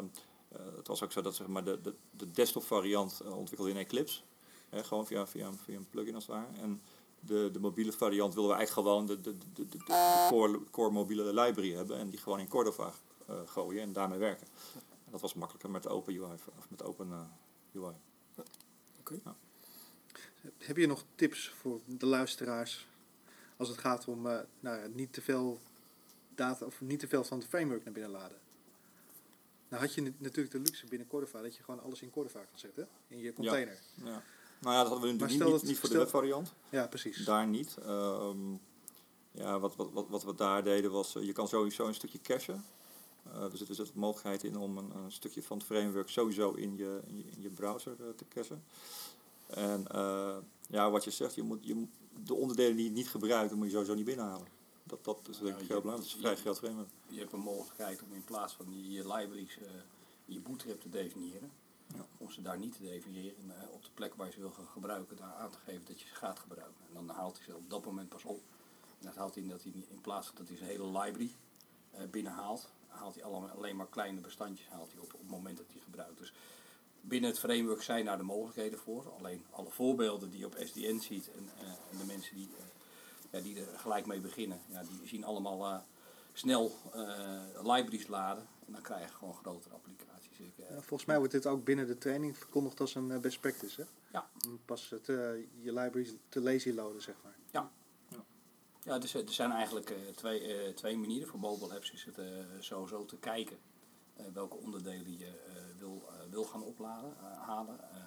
Speaker 3: het was ook zo dat zeg maar, de, de, de desktop variant ontwikkelde in Eclipse. Hè, gewoon via, via, via een plugin als het ware. En de, de mobiele variant wilden we eigenlijk gewoon de, de, de, de, de core, core mobiele library hebben. En die gewoon in Cordova eh, gooien en daarmee werken. En dat was makkelijker met Open UI of met Open eh, UI.
Speaker 5: Heb je nog tips voor de luisteraars als het gaat om eh, nou, ja, niet te veel data of niet te veel van het framework naar binnen laden? Nou had je natuurlijk de luxe binnen Cordova dat je gewoon alles in Cordova kan zetten in je container.
Speaker 3: Ja. Nou ja, dat hadden we natuurlijk
Speaker 5: stel
Speaker 3: niet,
Speaker 5: dat-
Speaker 3: niet, niet voor de webvariant.
Speaker 5: Ja, precies.
Speaker 3: Daar niet. Ehm, ja, wat, wat, wat, wat we daar deden was, eh, je kan sowieso een stukje cachen. Eh, er zit dus de mogelijkheid in om een, een stukje van het framework sowieso in je, in je, in je browser eh, te cachen. En eh, ja, wat je zegt, je moet, je, moet- de onderdelen die je niet gebruikt, moet je sowieso niet binnenhalen. Dat, dat is denk ik
Speaker 7: je-
Speaker 3: heel belangrijk. Dat is vrij framework.
Speaker 7: Je hebt een mogelijkheid om in plaats van je, je libraries je bootstrap te definiëren, Om ze daar niet te definiëren en eh, op de plek waar je ze wil gaan gebruiken, daar aan te geven dat je ze gaat gebruiken. En dan haalt hij ze op dat moment pas op. En dat houdt in dat hij in plaats van dat hij zijn hele library eh, binnenhaalt, haalt hij alleen maar kleine bestandjes haalt hij op, op het moment dat hij gebruikt. Dus binnen het framework zijn daar de mogelijkheden voor. Alleen alle voorbeelden die je op SDN ziet en, eh, en de mensen die, ja, die er gelijk mee beginnen, ja, die zien allemaal snel libraries laden. En dan krijg je gewoon grotere applicaties. Eh,
Speaker 5: Ja, volgens mij wordt dit ook binnen de training verkondigd als een eh, best practice. Hè?
Speaker 7: Ja.
Speaker 5: Om pas het, eh, je libraries te lazy loaden, zeg maar.
Speaker 7: Ja, dus, er zijn eigenlijk eh, twee, eh, twee manieren. Voor mobile apps is het eh, sowieso te kijken eh, welke onderdelen je eh, wil, eh, wil gaan opladen, eh, halen. Eh,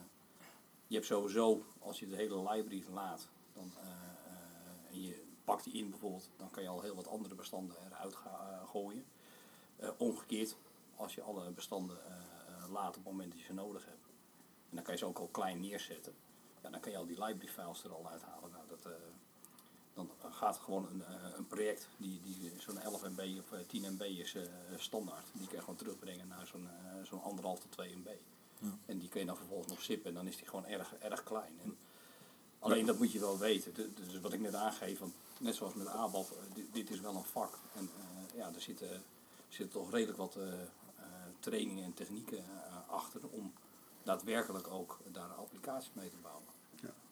Speaker 7: je hebt sowieso, als je de hele library laat dan, eh, eh, en je pakt die in bijvoorbeeld, dan kan je al heel wat andere bestanden eruit eh, gooien. Eh, omgekeerd, als je alle bestanden eh, eh, laat op het moment dat je ze nodig hebt. En dan kan je ze ook al klein neerzetten. Ja, dan kan je al die library files er al uithalen. Nou, dat, eh, dan gaat gewoon een, een project, die, die zo'n 11 MB of eh, 10 MB is standaard. Die kan je gewoon terugbrengen naar zo'n zo'n anderhalf tot 2 MB. En die kun je dan vervolgens nog zippen en dan is die gewoon erg, erg klein. En alleen dat moet je wel weten. Du- Dus wat ik net aangeef, want net zoals met ABAP, eh, dit, dit is wel een vak. En ja, er zitten, zitten toch redelijk wat trainingen en technieken eh, achter om daadwerkelijk ook daar applicaties mee te bouwen.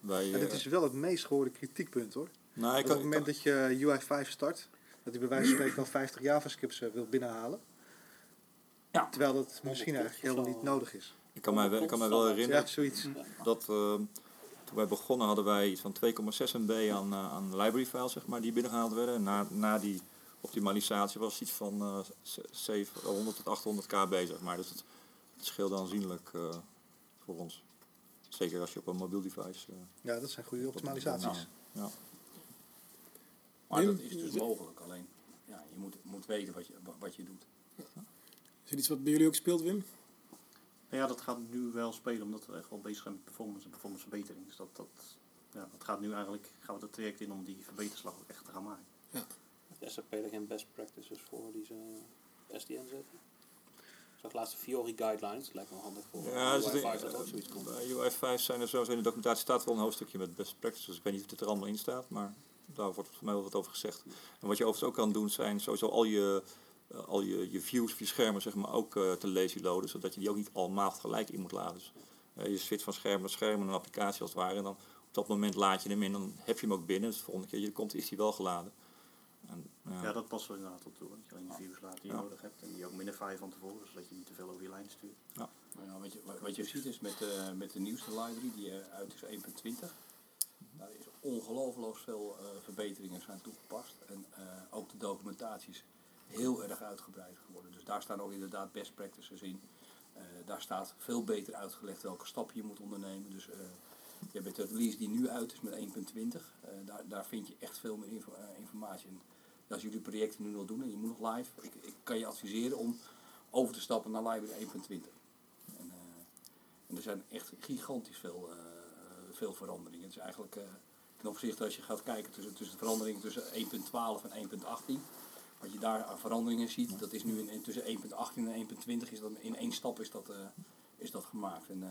Speaker 3: Wij,
Speaker 5: En dit
Speaker 3: eh,
Speaker 5: is wel het meest gehoorde kritiekpunt hoor.
Speaker 3: nou, ik
Speaker 5: op het moment dat je UI5 start, dat hij bij wijze van spreken al 50 JavaScripts eh, wil binnenhalen.
Speaker 7: Ja.
Speaker 5: Terwijl dat misschien eigenlijk helemaal niet nodig is.
Speaker 3: ik kan mij, ik kan mij wel herinneren
Speaker 5: Ja, zoiets.
Speaker 3: dat eh, toen wij begonnen hadden wij iets van 2,6 MB aan, eh, aan library files zeg maar, die binnengehaald werden. En na, na die optimalisatie was iets van eh, z- 700 tot 800 KB zeg maar. Dus het, het scheelde aanzienlijk eh, voor ons. Zeker als je op een mobiel device... eh,
Speaker 5: Ja, dat zijn goede optimalisaties.
Speaker 3: ja.
Speaker 7: Maar dat is dus mogelijk, alleen ja, je moet, moet weten wat je, wa- wat je doet.
Speaker 1: Is dit iets wat bij jullie ook speelt, Wim?
Speaker 4: Nou ja, dat gaat nu wel spelen omdat we echt wel bezig zijn met performance en performance verbetering. Dus dat, dat, ja, dat gaat nu eigenlijk, gaan we dat traject in om die verbeterslag ook echt te gaan maken.
Speaker 9: Heeft SAP er geen best practices voor die ze SDN zetten? Ik zag laatst de Fiori guidelines, lijkt me handig voor
Speaker 3: Ja, dus
Speaker 9: UI5
Speaker 3: de-
Speaker 9: dat ook zoiets komt.
Speaker 3: bij UI5 zijn er sowieso in de documentatie staat wel een hoofdstukje met best practices. Ik weet niet of dit er allemaal in staat, maar daar wordt voor mij wel wat over gezegd. En wat je overigens ook kan doen zijn sowieso al je, eh, al je, je views op je schermen zeg maar, ook eh, te lazy loaden, zodat je die ook niet allemaal gelijk in moet laden. Dus, je switcht van scherm naar scherm een applicatie als het ware. En dan op dat moment laad je hem in, dan heb je hem ook binnen. Dus de volgende keer je komt is hij wel geladen. En, ja.
Speaker 4: Ja, dat past wel inderdaad op toe. Dat je alleen die views laat die je
Speaker 3: Ja.
Speaker 4: nodig hebt. En die ook minify van tevoren, zodat je niet te veel over je lijn stuurt.
Speaker 7: Nou ja, wat, je, wat- wat je ziet is met, eh, met de nieuwste library, die eh, uit is 1.20, daar is ongelooflijk veel eh, verbeteringen zijn toegepast. En eh, ook de documentatie is heel erg uitgebreid geworden. Dus daar staan ook inderdaad best practices in. Eh, daar staat veel beter uitgelegd welke stappen je moet ondernemen. Dus eh, je hebt de release die nu uit is met 1.20. eh, daar, daar vind je echt veel meer info- informatie in. Als jullie projecten nu nog doen en je moet nog live, ik, ik kan je adviseren om over te stappen naar library 1.20. En, eh, en er zijn echt gigantisch veel, eh, veel veranderingen. Het is eigenlijk eh, ten opzichte als je gaat kijken tussen, tussen de veranderingen tussen 1.12 en 1.18. Wat je daar aan veranderingen ziet, dat is nu in, tussen 1.18 en 1.20 is dat in één stap is dat, is dat gemaakt. En,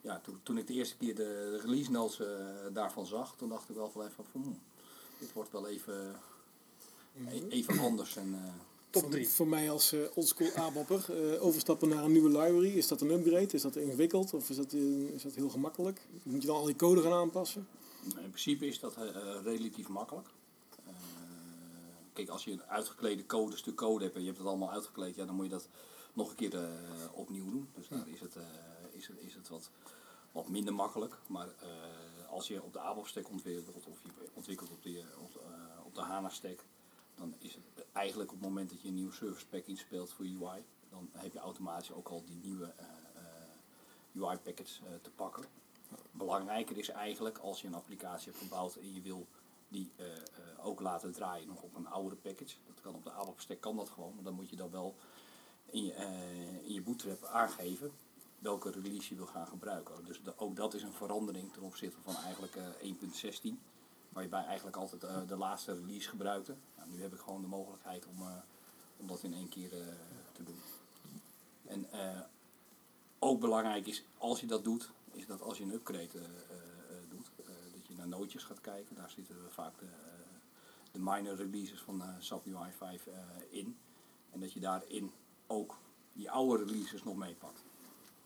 Speaker 7: ja, toen, toen ik de eerste keer de, release notes daarvan zag, toen dacht ik wel van even van, hmm, dit wordt wel even, even anders. En, eh,
Speaker 5: Top
Speaker 1: Voor-
Speaker 5: 3.
Speaker 1: Voor mij als eh, oldschool ABAPper, eh, overstappen naar een nieuwe library, is dat een upgrade? Is dat ingewikkeld of is dat, is dat heel gemakkelijk? Moet je dan al die code gaan aanpassen?
Speaker 7: In principe is dat relatief makkelijk. Eh, kijk, als je een uitgeklede code, stuk code hebt en je hebt het allemaal uitgekleed, ja, dan moet je dat nog een keer eh, opnieuw doen. Dus daar is het, eh, is het, is het wat, wat minder makkelijk. Maar eh, als je op de ABAP stack ontwikkelt of je ontwikkelt op de, op, de, eh, dan is het eigenlijk op het moment dat je een nieuwe service pack inspeelt voor UI, dan heb je automatisch ook al die nieuwe UI packets eh, te pakken. Belangrijker is eigenlijk als je een applicatie hebt gebouwd en je wil die eh, eh, ook laten draaien nog op een oudere package. Dat kan op de ABAP stack kan dat gewoon, maar dan moet je dan wel in je, eh, in je aangeven welke release je wil gaan gebruiken. Dus ook dat is een verandering ten opzichte van eigenlijk eh 1.16, waar je bij eigenlijk altijd eh, de laatste release gebruikte. Nou, nu heb ik gewoon de mogelijkheid om, eh, om dat in één keer eh, te doen. En ook belangrijk is, als je dat doet, is dat als je een upgrade doet, dat je naar nootjes gaat kijken. Daar zitten vaak de, de minor releases van SAP UI 5 eh, in. En dat je daarin ook die oude releases nog meepakt.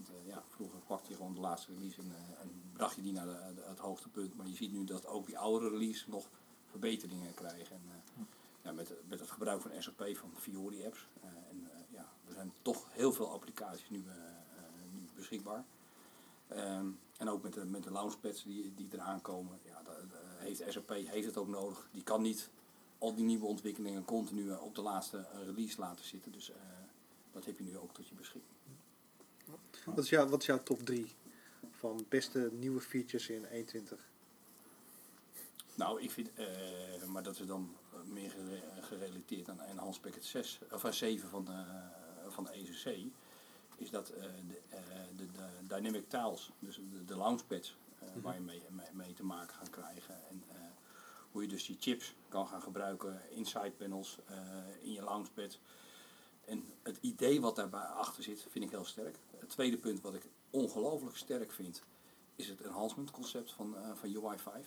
Speaker 7: Eh, ja, vroeger pakte je gewoon de laatste release en, eh, en bracht je die naar het hoogste punt. Maar je ziet nu dat ook die oude releases nog verbeteringen krijgen. En, eh, ja, met, met het gebruik van SAP, van Fiori apps. eh, en, ja, er zijn toch heel veel applicaties nu, beschikbaar. Ehm, en ook met de, met de launchpads die, die eraan komen, ja, da- da- heeft SAP heeft het ook nodig. Die kan niet al die nieuwe ontwikkelingen continu op de laatste release laten zitten. Dus dat heb je nu ook tot je beschikking.
Speaker 5: Wat is, jouw, wat is jouw top 3 van beste nieuwe features in 1.20?
Speaker 7: Nou, ik vind, eh, maar dat is dan meer gere- gerelateerd aan Enhanced Packet 6, of aan 7 van de, van de ECC, is dat eh, de, de, de dynamic tiles, dus de, de launchpads, eh, waar je mee, mee, mee te maken gaat krijgen. En Hoe je dus die chips kan gaan gebruiken in sidepanels, uh, in je launchpad. En het idee wat daarbij achter zit, vind ik heel sterk. Het tweede punt wat ik ongelooflijk sterk vind, is het enhancement concept van, uh, van UI 5.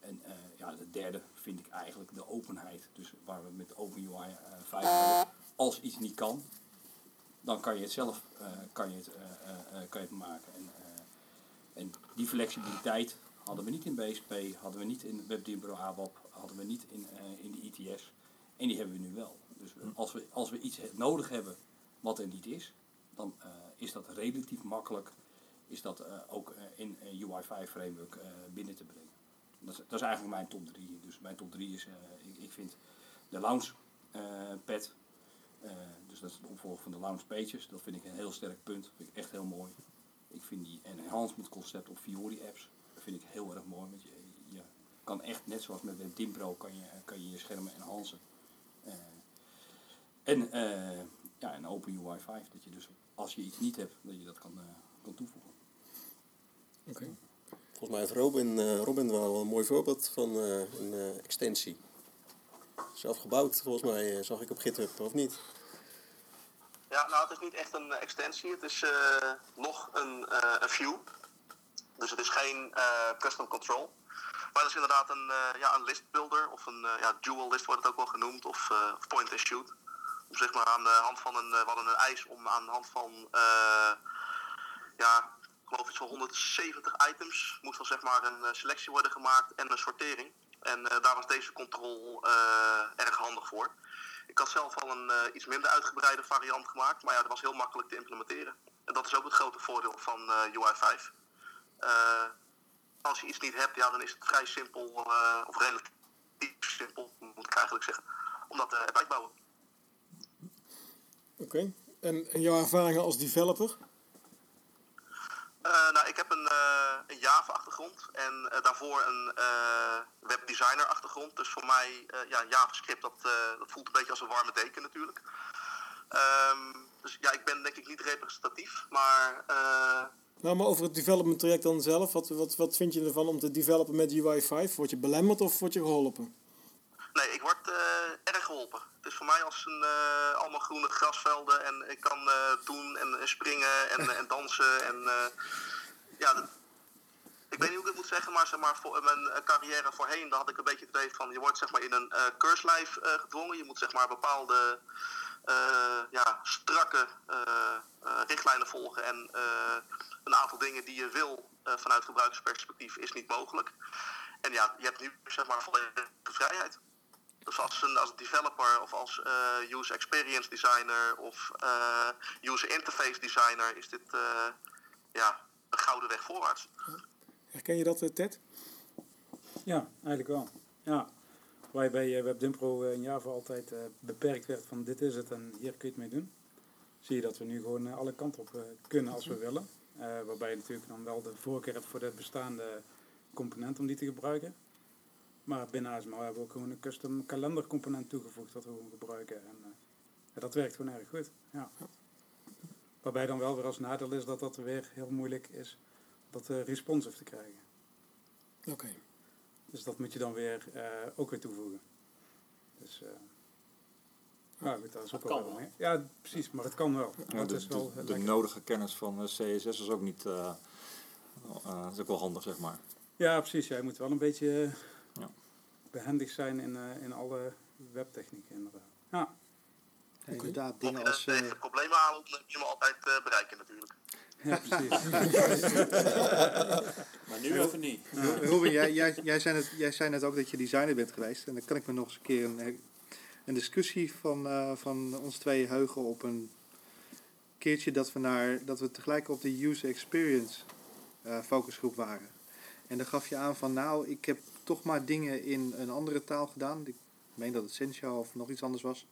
Speaker 7: En uh, ja, de derde vind ik eigenlijk de openheid. Dus waar we met OpenUI uh, 5 hebben. Als iets niet kan, dan kan je het zelf kan je het, kan je het maken. En, en die flexibiliteit hadden we niet in BSP, hadden we niet in WebDimbro AWAP, hadden we niet in, in de ITS. En die hebben we nu wel. Dus als we, als we iets nodig hebben wat er niet is, dan is dat relatief makkelijk is dat, ook in een UI5 framework binnen te brengen. Dat is, dat is, eigenlijk mijn top 3. Dus mijn top 3 is, ik, ik, vind de Lounge pad. Dus dat is de opvolger van de Lounge Pages. Dat vind ik een heel sterk punt. Dat vind ik echt heel mooi. Ik vind die enhancement concept op Fiori apps. Vind ik heel erg mooi. Want je, kan echt, net zoals met WebDimpro, kan je kan je, je schermen enhancen. En ja, een OpenUI 5. Dat je dus als je iets niet hebt, dat je dat kan, kan toevoegen.
Speaker 2: Oké. Okay. Volgens mij heeft Robin, uh, Robin wel een mooi voorbeeld van uh, een uh, extensie. Zelf gebouwd, volgens mij, zag ik op GitHub, of niet?
Speaker 8: Ja, nou, het is niet echt een extensie. Het is nog een, een view. Dus het is geen custom control. Maar het is inderdaad een, ja, een list builder, of een ja, dual list wordt het ook wel genoemd, of, of point and shoot. Om zeg maar aan de hand van een, we hadden een eis om aan de hand van ja, geloof iets van 170 items. Moest dan zeg maar een selectie worden gemaakt en een sortering. En daar was deze control uh, erg handig voor. Ik had zelf al een iets minder uitgebreide variant gemaakt, maar ja, dat was heel makkelijk te implementeren. En dat is ook het grote voordeel van UI 5. als je iets niet hebt, ja, dan is het vrij simpel, of relatief simpel, moet ik eigenlijk zeggen, om dat erbij te bouwen.
Speaker 1: Oké, okay. en, en jouw ervaringen als developer?
Speaker 8: Uh, nou, ik heb een, uh, een Java-achtergrond en uh, daarvoor een webdesigner-achtergrond. Dus voor mij, ja, JavaScript, dat, dat voelt een beetje als een warme deken natuurlijk. Um, dus ja, ik ben denk ik niet representatief, maar...
Speaker 1: Nou, maar over het development traject dan zelf, wat, wat, wat vind je ervan om te developen met UI 5? Word je belemmerd of word je geholpen?
Speaker 8: Nee, ik word erg geholpen. Het is voor mij als een, uh, allemaal groene grasvelden en ik kan uh, doen en, en, springen en, en dansen. En, ja, dat, ik weet niet hoe ik het moet zeggen, maar, zeg maar voor mijn carrière voorheen, daar had ik een beetje het idee van, je wordt zeg maar in een uh, keurslijf gedwongen. Je moet zeg maar bepaalde ja, strakke richtlijnen volgen en een aantal dingen die je wil vanuit gebruikersperspectief is niet mogelijk. En ja, je hebt nu zeg maar volledige vrijheid. Dus als een als developer of als uh, user experience designer of uh, user interface designer is dit uh, ja, een gouden weg voorwaarts.
Speaker 1: Herken je dat, Ted?
Speaker 6: Ja, eigenlijk wel. Ja. Waar je bij WebDimpro in Java altijd beperkt werd van dit is het en hier kun je het mee doen. Zie je dat we nu gewoon alle kanten op kunnen als we willen. waarbij je natuurlijk dan wel de voorkeur hebt voor de bestaande component om die te gebruiken. Maar binnen ASML hebben we ook gewoon een custom kalendercomponent toegevoegd dat we gewoon gebruiken. En uh, ja, dat werkt gewoon erg goed. Ja. Waarbij dan wel weer als nadeel is dat dat weer heel moeilijk is dat uh, responsive te krijgen.
Speaker 1: Oké. Okay.
Speaker 6: Dus dat moet je dan weer uh, ook weer toevoegen. Dus ja, goed, dat is ook wel, wel. Ja, precies, maar het kan wel.
Speaker 3: Ja, de,
Speaker 6: is wel
Speaker 3: de, de nodige kennis van CSS is ook niet, is ook wel handig zeg maar.
Speaker 6: Ja, precies. Jij moet wel een beetje ja. behendig zijn in, uh, in alle webtechnieken inderdaad. Ja.
Speaker 5: inderdaad, dingen als...
Speaker 8: Uh, problemen aanloopt, dan je me altijd uh, bereiken natuurlijk.
Speaker 6: Ja, precies.
Speaker 9: maar nu of niet?
Speaker 5: Robin, jij, jij, jij, zei net, jij zei net ook dat je designer bent geweest. En dan kan ik me nog eens een keer een, een discussie van, uh, van ons twee heugen op een keertje dat we, naar, dat we tegelijk op de user experience uh, focusgroep waren. En dan gaf je aan van nou, ik heb toch maar dingen in een andere taal gedaan. Ik meen dat het Sencha of nog iets anders was.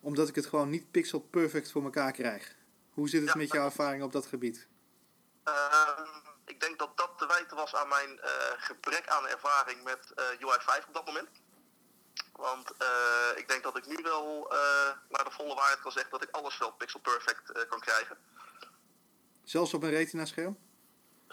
Speaker 5: Omdat ik het gewoon niet pixel perfect voor elkaar krijg. Hoe zit het
Speaker 8: Ja,
Speaker 5: met jouw ervaring op dat gebied?
Speaker 8: Ehm, ik denk dat dat te wijten was aan mijn eh, gebrek aan ervaring met eh, UI 5 op dat moment. Want eh, ik denk dat ik nu wel eh, naar de volle waarheid kan zeggen dat ik alles wel pixel perfect eh, kan krijgen.
Speaker 5: Zelfs op een retina scherm?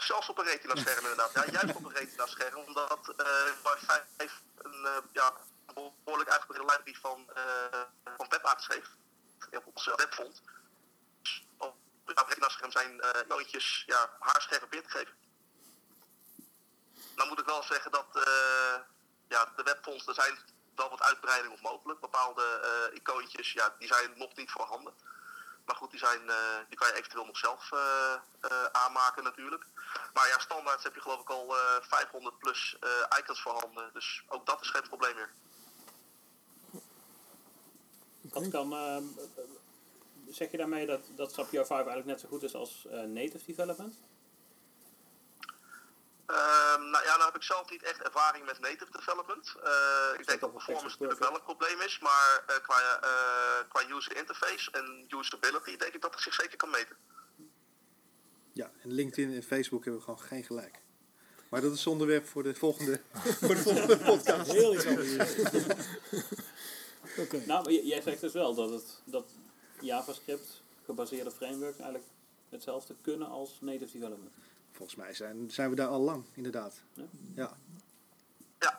Speaker 8: zelfs op een retina-scherm inderdaad. Ja, juist op een retina-scherm, omdat eh, uh, vijf een eh, ja, behoorlijk uitgebreide library van, uh, van webaarts heeft. Op onze webfond. Dus, op ja, retina-scherm zijn uh, nooitjes ja, haarscherp weer te geven. Dan moet ik wel zeggen dat ja, de webfonds, daar zijn wel wat uitbreidingen op mogelijk. Bepaalde icoontjes, ja, die zijn nog niet voorhanden. Maar goed, die, zijn, uh, die kan je eventueel nog zelf aanmaken natuurlijk. Maar ja, standaard heb je geloof ik al 500 plus icons voorhanden. Dus ook dat is geen probleem meer.
Speaker 9: Wat kan, zeg je daarmee dat, dat SAP 5 eigenlijk net zo goed is als native development?
Speaker 8: Um, nou ja, dan heb ik zelf niet echt ervaring met native development. Uh, ik denk dat performance natuurlijk wel een probleem is, maar uh, qua, uh, qua user interface en usability denk ik dat het zich zeker kan meten.
Speaker 5: Ja, en LinkedIn en Facebook hebben gewoon geen gelijk. Maar dat is onderwerp voor de volgende, voor de volgende podcast.
Speaker 9: Heel iets anders. okay. Nou, jij zegt dus wel dat, het, dat JavaScript gebaseerde frameworks eigenlijk hetzelfde kunnen als native development.
Speaker 5: Volgens mij zijn, zijn we daar al lang, inderdaad. Ja.
Speaker 8: Ja.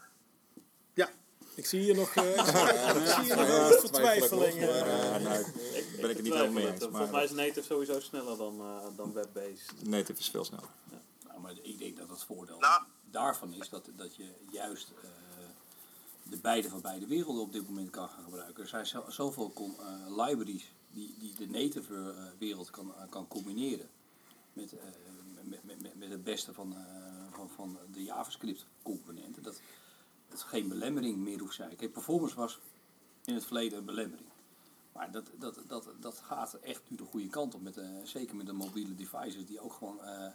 Speaker 5: Ja.
Speaker 1: Ik zie hier nog, uh, ik zie hier nog vertwijfeling.
Speaker 3: Uh, nou, ben ik het niet helemaal mee eens.
Speaker 9: Volgens mij is native sowieso sneller dan, uh, dan web-based.
Speaker 3: Native is veel sneller.
Speaker 7: Ja. Nou, maar ik denk dat het voordeel nou. daarvan is dat, dat je juist de beide van beide werelden op dit moment kan gaan gebruiken. Er zijn zo, zoveel libraries die, die de native wereld kan, kan combineren met met, met, met het beste van, uh, van, van de JavaScript componenten. Dat, dat geen belemmering meer hoeft zijn. Performance was in het verleden een belemmering. Maar dat, dat, dat, dat gaat echt nu de goede kant op. Met, uh, zeker met de mobiele devices die ook gewoon... Uh,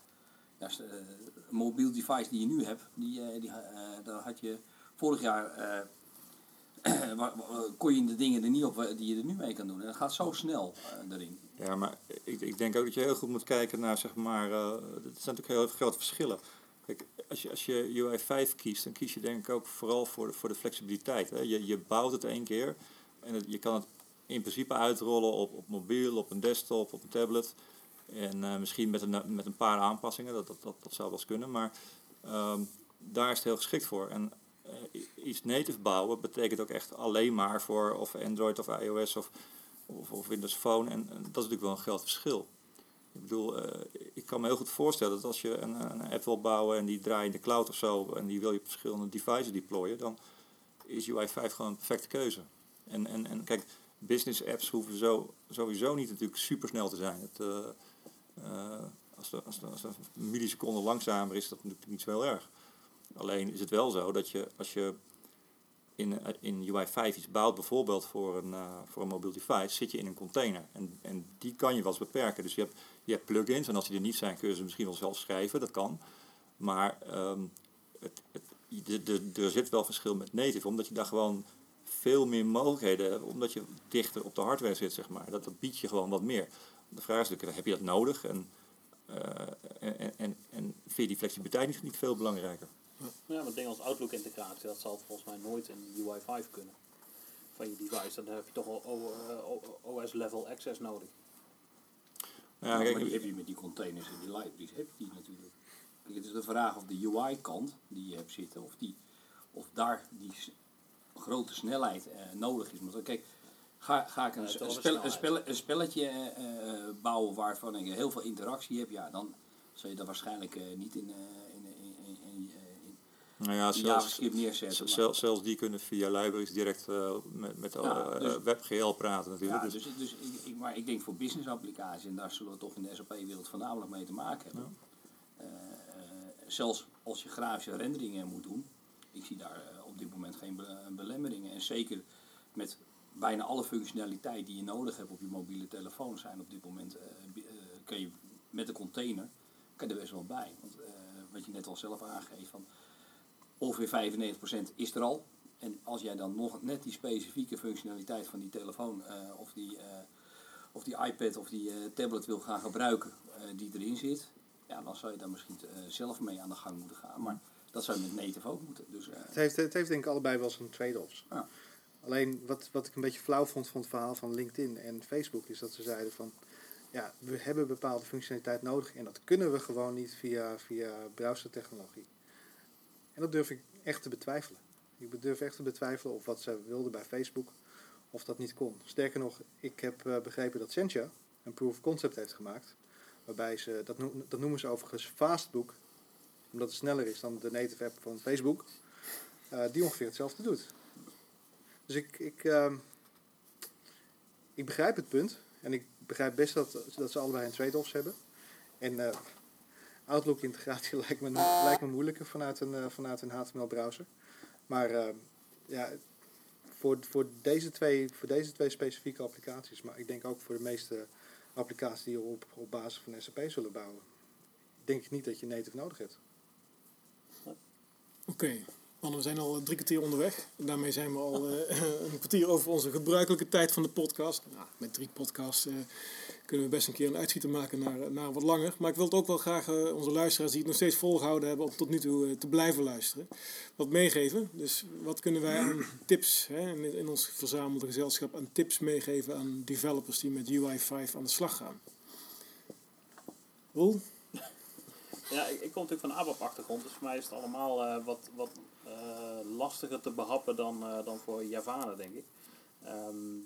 Speaker 7: ja, een mobiel device die je nu hebt, die, die, daar had je vorig jaar... kon je de dingen er niet op die je er nu mee kan doen. En dat gaat zo snel erin.
Speaker 3: Ja, maar ik, ik denk ook dat je heel goed moet kijken naar, zeg maar, uh, er zijn natuurlijk heel grote verschillen. Kijk, als je, als je UI 5 kiest, dan kies je denk ik ook vooral voor de, voor de flexibiliteit. Hè. Je, je bouwt het één keer en je kan het in principe uitrollen op, op mobiel, op een desktop, op een tablet. En misschien met een, met een paar aanpassingen, dat, dat, dat, dat zou wel eens kunnen. Maar um, daar is het heel geschikt voor. En iets native bouwen betekent ook echt alleen maar voor of Android of iOS of of, of Windows Phone. En, dat is natuurlijk wel een groot verschil. Ik bedoel, uh, ik kan me heel goed voorstellen dat als je een, een app wil bouwen en die draait in de cloud of zo en die wil je op verschillende devices deployen, dan is UI 5 gewoon een perfecte keuze. En, en, en kijk, business apps hoeven zo, sowieso niet natuurlijk super snel te zijn. Het, uh, als, de, als, als langzamer is, dat natuurlijk niet zo heel erg. Alleen is het wel zo dat je als je in, in UI 5 iets bouwt, bijvoorbeeld voor een, uh, voor een mobiel device, zit je in een container. En, en die kan je wel beperken. Dus je hebt, je hebt plugins en als die er niet zijn, kun je ze misschien wel zelf schrijven, dat kan. Maar um, het, het, de, de, er zit wel verschil met native, omdat je daar gewoon veel meer mogelijkheden hebt, omdat je dichter op de hardware zit, zeg maar. Dat, dat biedt je gewoon wat meer. De vraag is natuurlijk, heb je dat nodig? En, uh, en, en, en vind je die flexibiliteit niet, niet veel belangrijker?
Speaker 9: Ja, maar dingen als Outlook integratie, dat zal volgens mij nooit in UI 5 kunnen. Van je device, dan heb je toch al OS level access nodig.
Speaker 7: Ja, kijk, maar die heb je met die containers en die libraries, heb je die natuurlijk. Kijk, het is de vraag of de UI kant die je hebt zitten, of, die, of daar die grote snelheid uh, nodig is. Maar kijk, ga, ga ik een, ja, een, spel, een, spel, een spelletje bouwen waarvan ik heel veel interactie heb, ja, dan zul je dat waarschijnlijk niet in
Speaker 3: nou ja, zelfs, neerzetten. Zelfs, zelfs die kunnen via libraries direct uh, met, met ja, uh, dus, WebGL praten natuurlijk.
Speaker 7: Ja, dus, dus, dus ik, ik, maar ik denk voor business applicaties, en daar zullen we toch in de SAP-wereld voornamelijk mee te maken hebben. Ja. Uh, zelfs als je grafische renderingen moet doen, ik zie daar op dit moment geen belemmeringen. En zeker met bijna alle functionaliteit die je nodig hebt op je mobiele telefoon zijn op dit moment, kun je met de container, kan je er best wel bij. Want wat je net al zelf aangeeft, van, ongeveer 95% is er al. En als jij dan nog net die specifieke functionaliteit van die telefoon uh, of, die, uh, of die iPad of die uh, tablet wil gaan gebruiken die erin zit, ja, dan zou je daar misschien zelf mee aan de gang moeten gaan. Maar dat zou je met native ook moeten. Dus,
Speaker 5: het, heeft, het heeft denk ik allebei wel zijn trade-offs. Ja. Alleen wat, wat ik een beetje flauw vond van het verhaal van LinkedIn en Facebook is dat ze zeiden van ja, we hebben bepaalde functionaliteit nodig en dat kunnen we gewoon niet via, via browsertechnologie. En dat durf ik echt te betwijfelen. Ik durf echt te betwijfelen of wat ze wilden bij Facebook, of dat niet kon. Sterker nog, ik heb eh, begrepen dat Sentia een proof of concept heeft gemaakt. Waarbij ze, dat, noem- dat noemen ze overigens Fastbook, omdat het sneller is dan de native app van Facebook, eh, die ongeveer hetzelfde doet. Dus ik, ik, ehm, ik begrijp het punt en ik begrijp best dat, dat ze allebei een trade-offs hebben. En eh, Outlook-integratie lijkt me, lijkt me moeilijker vanuit een, eh, vanuit een HTML-browser. Maar eh, ja, voor, voor, deze twee, voor deze twee specifieke applicaties, maar ik denk ook voor de meeste applicaties die op, op basis van SAP zullen bouwen, denk ik niet dat je native nodig hebt.
Speaker 1: Oké, mannen, we zijn al drie kwartier onderweg. Daarmee zijn we al eh, een kwartier over onze gebruikelijke tijd van de podcast. Nou, met drie podcasts eh, kunnen we best een keer een uitschieter maken naar, naar wat langer. Maar ik wil het ook wel graag eh, onze luisteraars die het nog steeds volgehouden hebben... om tot nu toe te blijven luisteren, wat meegeven. Dus wat kunnen wij aan tips hè, in, in ons verzamelde gezelschap... aan tips meegeven aan developers die met UI5 aan de slag gaan? Roel?
Speaker 9: Ja, ik, kom natuurlijk van een ABAP-achtergrond, dus voor mij is het allemaal eh, wat, wat eh, lastiger te behappen dan, eh, dan voor Javanen, denk ik. Ehm,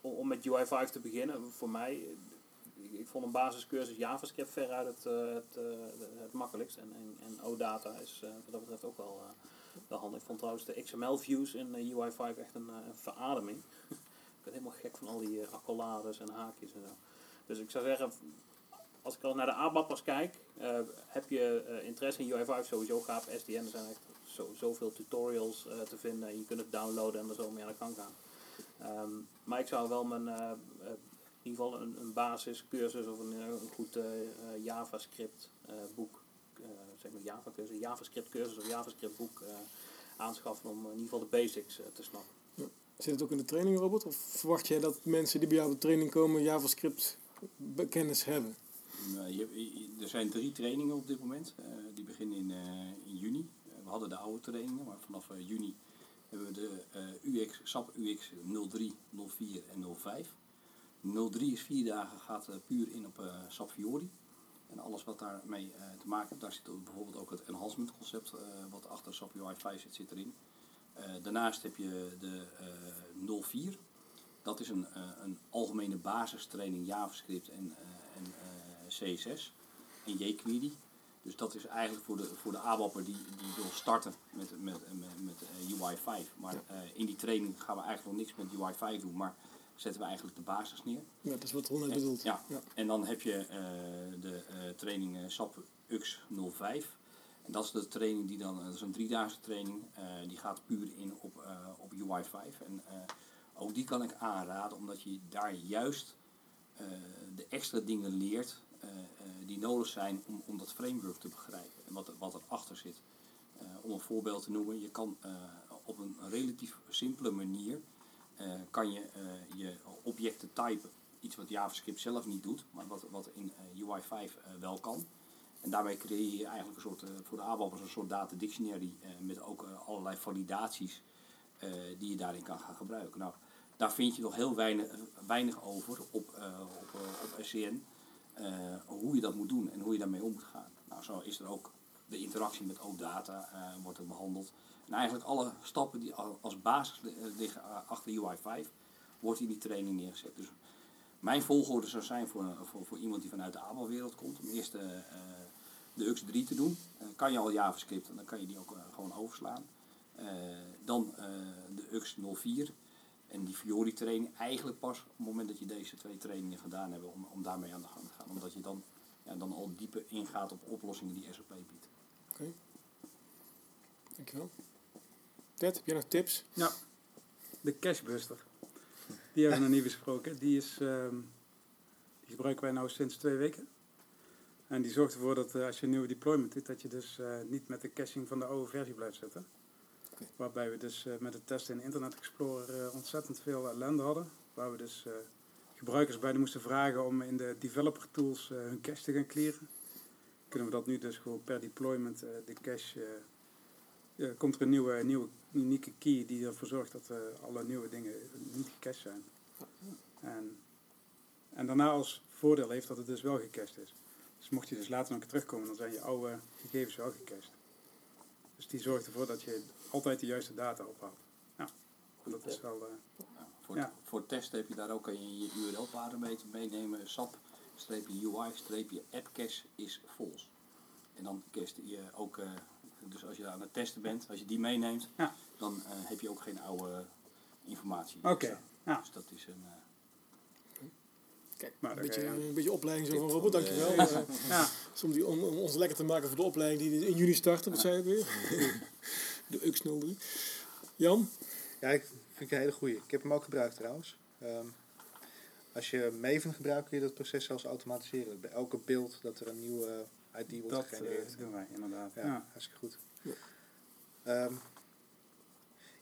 Speaker 9: om, om met UI5 te beginnen, voor mij, ik, vond een basiscursus JavaScript veruit het, het, het makkelijkst. En, en, en OData is wat dat betreft ook wel, wel handig. Ik vond trouwens de XML-views in eh, UI5 echt een, een verademing. ik ben helemaal gek van al die accolades en haakjes en zo. Dus ik zou zeggen, als ik al naar de ABAP'ers kijk, eh, heb je eh, interesse in UI5 sowieso gaaf. SDN, er zijn echt zo, zoveel tutorials eh, te vinden en je kunt het downloaden en er zo mee aan de gang gaan. Ehm, maar ik zou wel mijn, in ieder geval een, een basiscursus of een, een goed JavaScript boek, zeg maar Java cursus, JavaScript cursus of JavaScript boek aanschaffen om in ieder geval de basics te snappen.
Speaker 1: Zit het ook in de training, Robert? Of verwacht jij dat mensen die bij jou op de training komen JavaScript kennis hebben?
Speaker 7: Je, hebt- je- er zijn drie trainingen op dit moment. Eh, die beginnen in, eh, in juni. Eh, we hadden de oude trainingen, maar vanaf eh, juni hebben we de eh, UX, SAP UX 03, 04 en 05. 03 is vier dagen, gaat eh, puur in op eh, SAP Fiori. En alles wat daarmee eh, te maken heeft, daar zit bijvoorbeeld ook het enhancement concept eh, wat achter SAP UI 5 zit, zit erin. Eh, daarnaast heb je de eh 04. Dat is een, eh, een algemene basistraining JavaScript en, eh, en eh, CSS en jQuery. Dus dat is eigenlijk voor de, voor de ABAP'er die, die wil starten met, met, met, met eh, UI 5. Maar eh, in die training gaan we eigenlijk nog niks met UI 5 doen, maar zetten we eigenlijk de basis neer.
Speaker 1: Ja, dat is wat Ron bedoelt.
Speaker 7: Ja.
Speaker 1: Ja.
Speaker 7: En dan heb je eh, de training SAP UX 05. En dat is de training die dan, dat is een driedaagse training, die gaat puur in op, op UI 5. En ook die kan ik aanraden, omdat je daar juist de extra dingen leert die nodig zijn om, om dat framework te begrijpen en wat, wat erachter zit. Eh, om een voorbeeld te noemen, je kan eh, op een relatief simpele manier eh, kan je eh, je objecten typen. Iets wat JavaScript zelf niet doet, maar wat, wat in eh, UI 5 eh, wel kan. En daarmee creëer je eigenlijk een soort, eh, voor de ABAP'ers een soort data dictionary eh, met ook eh, allerlei validaties eh, die je daarin kan gaan gebruiken. Nou, daar vind je nog heel weinig, over op, eh, op, eh, op SCN. Eh, hoe je dat moet doen en hoe je daarmee om moet gaan. Nou, zo is er ook de interactie met OData eh, wordt er behandeld. En eigenlijk alle stappen die al- als basis eh, liggen achter UI 5, wordt in die training neergezet. Dus mijn volgorde zou zijn voor, voor, voor iemand die vanuit de ABAP-wereld komt, om eerst de UX3 te doen. Eh, kan je al JavaScript, dan kan je die ook gewoon overslaan. Dan de UX 04 en die Fiori training eigenlijk pas op het moment dat je deze twee trainingen gedaan hebt om, om daarmee aan de gang te gaan. Omdat je dan, ja, dan al dieper ingaat op oplossingen die SAP biedt.
Speaker 1: Oké. Dankjewel. Ted, heb jij nog tips?
Speaker 6: Ja, de Cashbuster. Die hebben we nog niet besproken. Die, is, ehm, die gebruiken wij nou sinds twee weken. En die zorgt ervoor dat eh, als je een nieuwe deployment doet, dat je dus eh, niet met de caching van de oude versie blijft zitten. Waarbij we dus eh, met het testen in Internet Explorer eh, ontzettend veel ellende hadden. Waar we dus eh, gebruikers bijna moesten vragen om in de developer tools hun cache te gaan clearen. Kunnen we dat nu dus gewoon per deployment de cache... komt er een nieuwe, nieuwe unieke key die ervoor zorgt dat alle nieuwe dingen niet gecached zijn. En, en daarna als voordeel heeft dat het dus wel gecached is. Dus mocht je dus later nog terugkomen, dan zijn je oude gegevens wel gecached. Dus die zorgt ervoor dat je altijd de juiste data ophoudt. Ja, dat is wel... eh,
Speaker 7: Nou, voor,
Speaker 6: Ja.
Speaker 7: voor testen heb je daar ook kan je je URL-parameter meenemen. SAP-UI-appcache is false. En dan cast je ook, eh, dus als je aan het testen bent, als je die meeneemt,
Speaker 6: Ja.
Speaker 7: dan eh, heb je ook geen oude informatie.
Speaker 6: Oké,
Speaker 7: staan.
Speaker 6: ja.
Speaker 7: Dus dat is een... eh,
Speaker 1: Kijk,
Speaker 6: Maar
Speaker 1: een, beetje, een beetje opleiding zo van Robert, dankjewel.
Speaker 2: de-
Speaker 6: Ja.
Speaker 1: Om, die, om, om ons lekker te maken voor de opleiding die in juni starten. Wat zei ik weer? de UX 03. Jan?
Speaker 5: Ja, ik vind ik een hele goeie. Ik heb hem ook gebruikt trouwens. Ehm, als je Maven gebruikt, kun je dat proces zelfs automatiseren. Bij elke beeld dat er een nieuwe ID wordt
Speaker 6: Dat
Speaker 5: gegenereerd.
Speaker 6: eh, doen wij inderdaad.
Speaker 5: Ja,
Speaker 6: Ja.
Speaker 5: hartstikke goed. Ehm,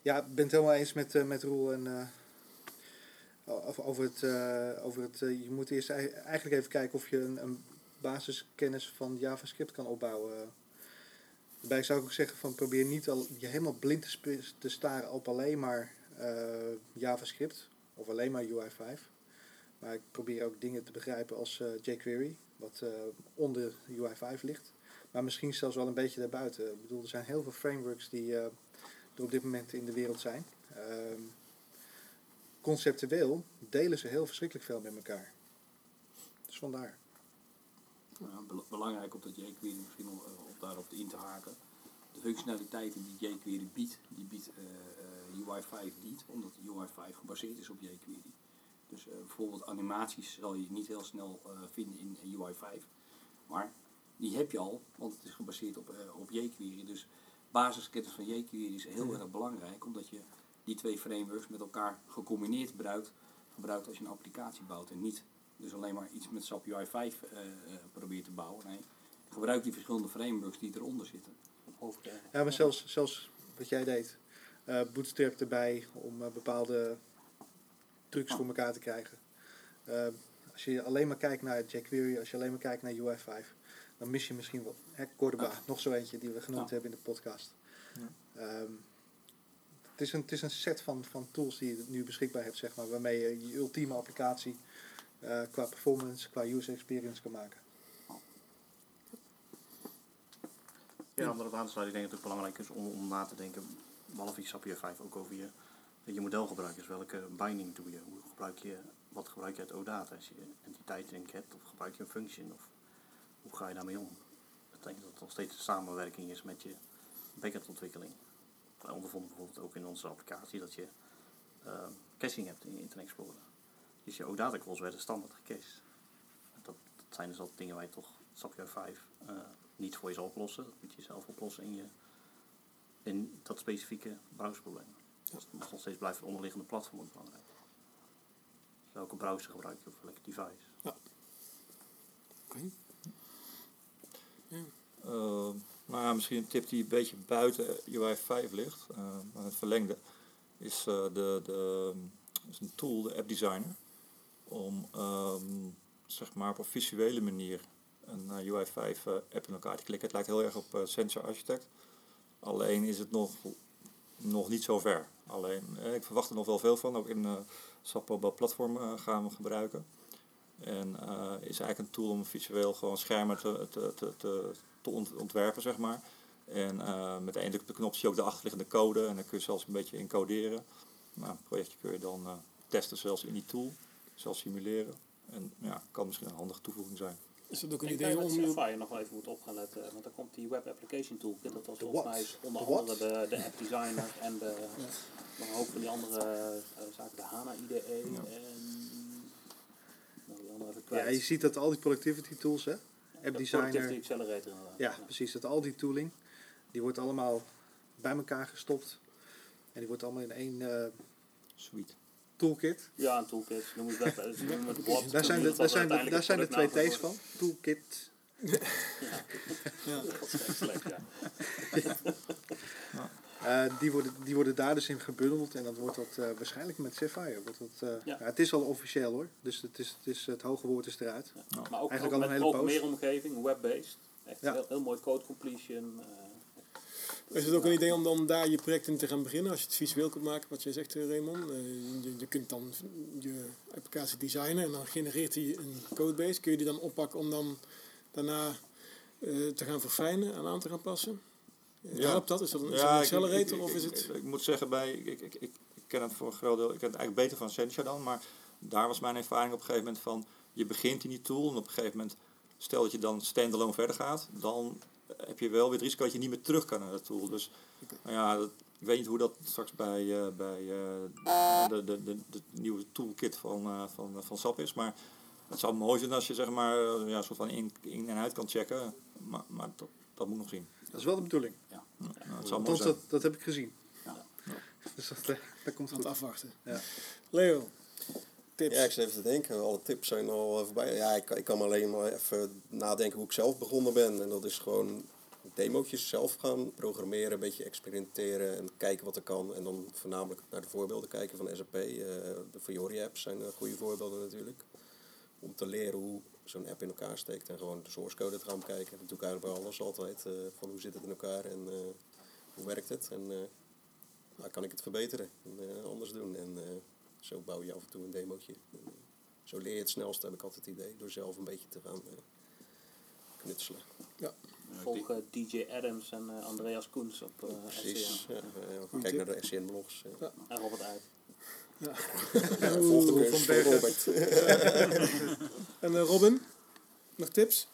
Speaker 5: ja, ik ben het helemaal eens met, eh, met Roel en eh, over, over het, eh, over het eh, je moet eerst ei- eigenlijk even kijken of je een, een basiskennis van JavaScript kan opbouwen. Daarbij zou ik ook zeggen van probeer niet al je helemaal blind te, staren op alleen maar eh, JavaScript of alleen maar UI5. Maar ik probeer ook dingen te begrijpen als eh, jQuery, wat eh, onder UI5 ligt. Maar misschien zelfs wel een beetje daarbuiten. Ik bedoel, er zijn heel veel frameworks die er op dit moment in de wereld zijn. Ehm, conceptueel delen ze heel verschrikkelijk veel met elkaar. Dus vandaar.
Speaker 7: Nou, bel- belangrijk op dat jQuery misschien om, eh, op daarop in te haken. De functionaliteiten die jQuery biedt, die biedt eh, eh, UI5 niet, omdat UI5 gebaseerd is op jQuery. Dus bijvoorbeeld animaties zal je niet heel snel vinden in UI5. Maar die heb je al, want het is gebaseerd op, op jQuery. Dus basiskennis van jQuery is heel erg belangrijk, omdat je die twee frameworks met elkaar gecombineerd gebruikt, gebruikt als je een applicatie bouwt en niet dus alleen maar iets met SAP UI5 eh, eh, probeert te bouwen. Nee, gebruik die verschillende frameworks die eronder zitten.
Speaker 9: Over de,
Speaker 5: Ja, maar zelfs, zelfs wat jij deed. eh, Bootstrap erbij om eh, bepaalde trucs voor elkaar te krijgen. Eh, als je alleen maar kijkt naar jQuery, als je alleen maar kijkt naar UI5, dan mis je misschien wel. Hè, Cordoba,
Speaker 7: Ja.
Speaker 5: nog zo eentje die we genoemd
Speaker 7: Ja.
Speaker 5: hebben in de podcast. Ehm, het, is een, het is een set van, van tools die je nu beschikbaar hebt, zeg maar, waarmee je je ultieme applicatie eh, qua performance, qua user experience kan maken.
Speaker 4: Ja, om erop aan te sluiten, ik denk dat het belangrijk is om, om na te denken, behalve je SAP 5 ook over je, je modelgebruik. Dus welke binding doe je? Hoe gebruik je, wat gebruik je uit OData? Als je entiteiten in hebt of gebruik je een function? Of hoe ga je daarmee om? Ik denk dat het nog steeds samenwerking is met je backendontwikkeling. Wij ondervonden bijvoorbeeld ook in onze applicatie dat je eh, caching hebt in Internet Explorer. Dus je OData calls werden standaard gecached. Dat, dat zijn dus altijd dingen waar je toch SAP 5 eh, niet voor je zal oplossen. Dat moet je zelf oplossen in, je, in dat specifieke browserprobleem. Dus dat is nog steeds blijft het onderliggende platform ook belangrijk. Dus welke browser gebruik je of welke device?
Speaker 3: Uh, nou ja, misschien een tip die een beetje buiten UI 5 ligt, uh, maar het verlengde, is, uh, de, de, is een tool, de App Designer, om um, zeg maar op een visuele manier een uh, UI 5 app in elkaar te klikken. Het lijkt heel erg op Sensor Architect, alleen is het nog, nog niet zo ver. Alleen, eh, ik verwacht er nog wel veel van, ook in uh, SAP Mobile Platform gaan we gebruiken. En is eigenlijk een tool om visueel gewoon schermen te, te, te, te, ontwerpen, zeg maar. En uh, met één druk de knop zie je ook de achterliggende code en dan kun je zelfs een beetje encoderen. Nou, het projectje kun je dan testen zelfs in die tool, zelfs simuleren. En ja, kan misschien een handige toevoeging zijn.
Speaker 1: Is dat ook een
Speaker 9: ik
Speaker 1: idee
Speaker 9: denk
Speaker 1: om...
Speaker 9: dat
Speaker 1: je-
Speaker 9: nog wel even moet op gaan letten, want dan komt die Web Application Toolkit, dat was
Speaker 5: De
Speaker 9: volgens
Speaker 5: what?
Speaker 9: mij is onder
Speaker 5: De
Speaker 9: andere de, de App Designer en de, nog een hoop van die andere eh, zaken, de HANA IDE en andere even kwijt.
Speaker 5: Ja, je ziet dat al die productivity tools, hè?
Speaker 9: De
Speaker 5: Designer.
Speaker 9: Productivity Accelerator inderdaad.
Speaker 5: Ja, precies. Dat al die tooling, die wordt allemaal bij elkaar gestopt. En die wordt allemaal in één eh,
Speaker 3: Sweet.
Speaker 5: Toolkit.
Speaker 9: Ja, een toolkit, noem het dat. dus noem het what,
Speaker 5: Daar zijn de, daar zijn de, daar zijn de twee T's van. Toolkit.
Speaker 1: Ja.
Speaker 9: Dat is echt slecht, ja.
Speaker 5: Eh, die, worden, die worden daar dus in gebundeld. En dan wordt dat eh, waarschijnlijk met Sapphire. Wordt dat, eh,
Speaker 9: Ja.
Speaker 5: ja, het is al officieel hoor. Dus het, is, het, is, het hoge woord is eruit.
Speaker 9: Maar ook, ook
Speaker 5: Eigenlijk al
Speaker 9: met
Speaker 5: een hele poos.
Speaker 9: programmeeromgeving, web-based. Echt
Speaker 5: Ja.
Speaker 9: heel, heel mooi code completion.
Speaker 1: Is het ook een idee om dan daar je project in te gaan beginnen? Als je het visueel kunt maken, wat jij zegt, eh, Raymond. Eh, je, je kunt dan je applicatie designen en dan genereert hij een codebase. Kun je die dan oppakken om dan daarna eh, te gaan verfijnen en aan te gaan passen?
Speaker 3: Ja.
Speaker 1: Helpt dat? Is dat een, is dat
Speaker 3: Ja,
Speaker 1: een
Speaker 3: ik-
Speaker 1: accelerator
Speaker 3: ik-
Speaker 1: of is het...
Speaker 3: Ik, ik moet zeggen, bij, ik, ik, ik, ik ken het voor een groot deel, ik ken het eigenlijk beter van Sencha dan, maar daar was mijn ervaring op een gegeven moment van, je begint in die tool en op een gegeven moment, stel dat je dan standalone verder gaat, dan heb je wel weer het risico dat je niet meer terug kan naar de tool. Dus nou ja, dat, ik weet niet hoe dat straks bij, eh, bij eh, de, de, de, de nieuwe toolkit van, eh, van, van SAP is, maar het zou mooi zijn als je zeg maar ja, een soort van in, in en uit kan checken, maar, maar dat, dat moet nog zien.
Speaker 5: Dat is wel de bedoeling.
Speaker 3: Nou, het zou mooi
Speaker 5: Althans,
Speaker 3: zijn.
Speaker 5: dat, dat heb ik gezien.
Speaker 7: Ja.
Speaker 5: Dus dat, dat komt
Speaker 1: Aan het
Speaker 5: goed.
Speaker 1: afwachten.
Speaker 5: Ja.
Speaker 1: Leo,
Speaker 2: Ja, ik zit even te denken. Alle tips zijn al eh, voorbij. Ja, ik, ik kan alleen maar even nadenken hoe ik zelf begonnen ben. En dat is gewoon demootjes zelf gaan programmeren, een beetje experimenteren en kijken wat er kan. En dan voornamelijk naar de voorbeelden kijken van SAP. Eh, de Fiori apps zijn eh, goede voorbeelden natuurlijk. Om te leren hoe zo'n app in elkaar steekt en gewoon de source code te gaan bekijken. Dat doe ik eigenlijk bij alles altijd. van hoe zit het in elkaar en hoe werkt het. En nou, kan ik het verbeteren en anders doen. En zo bouw je af en toe een demootje. Eh, zo leer je het snelst, heb ik altijd het idee. Door zelf een beetje te gaan eh, knutselen.
Speaker 9: Volg eh, DJ Adams en eh, Andreas Koens op eh
Speaker 2: Precies. Ja, eh, kijk naar de SCN-blogs. eh.
Speaker 9: En Robert Uit.
Speaker 2: Volg de cursus
Speaker 5: Van.
Speaker 2: Robert.
Speaker 1: En eh, Robin, nog tips?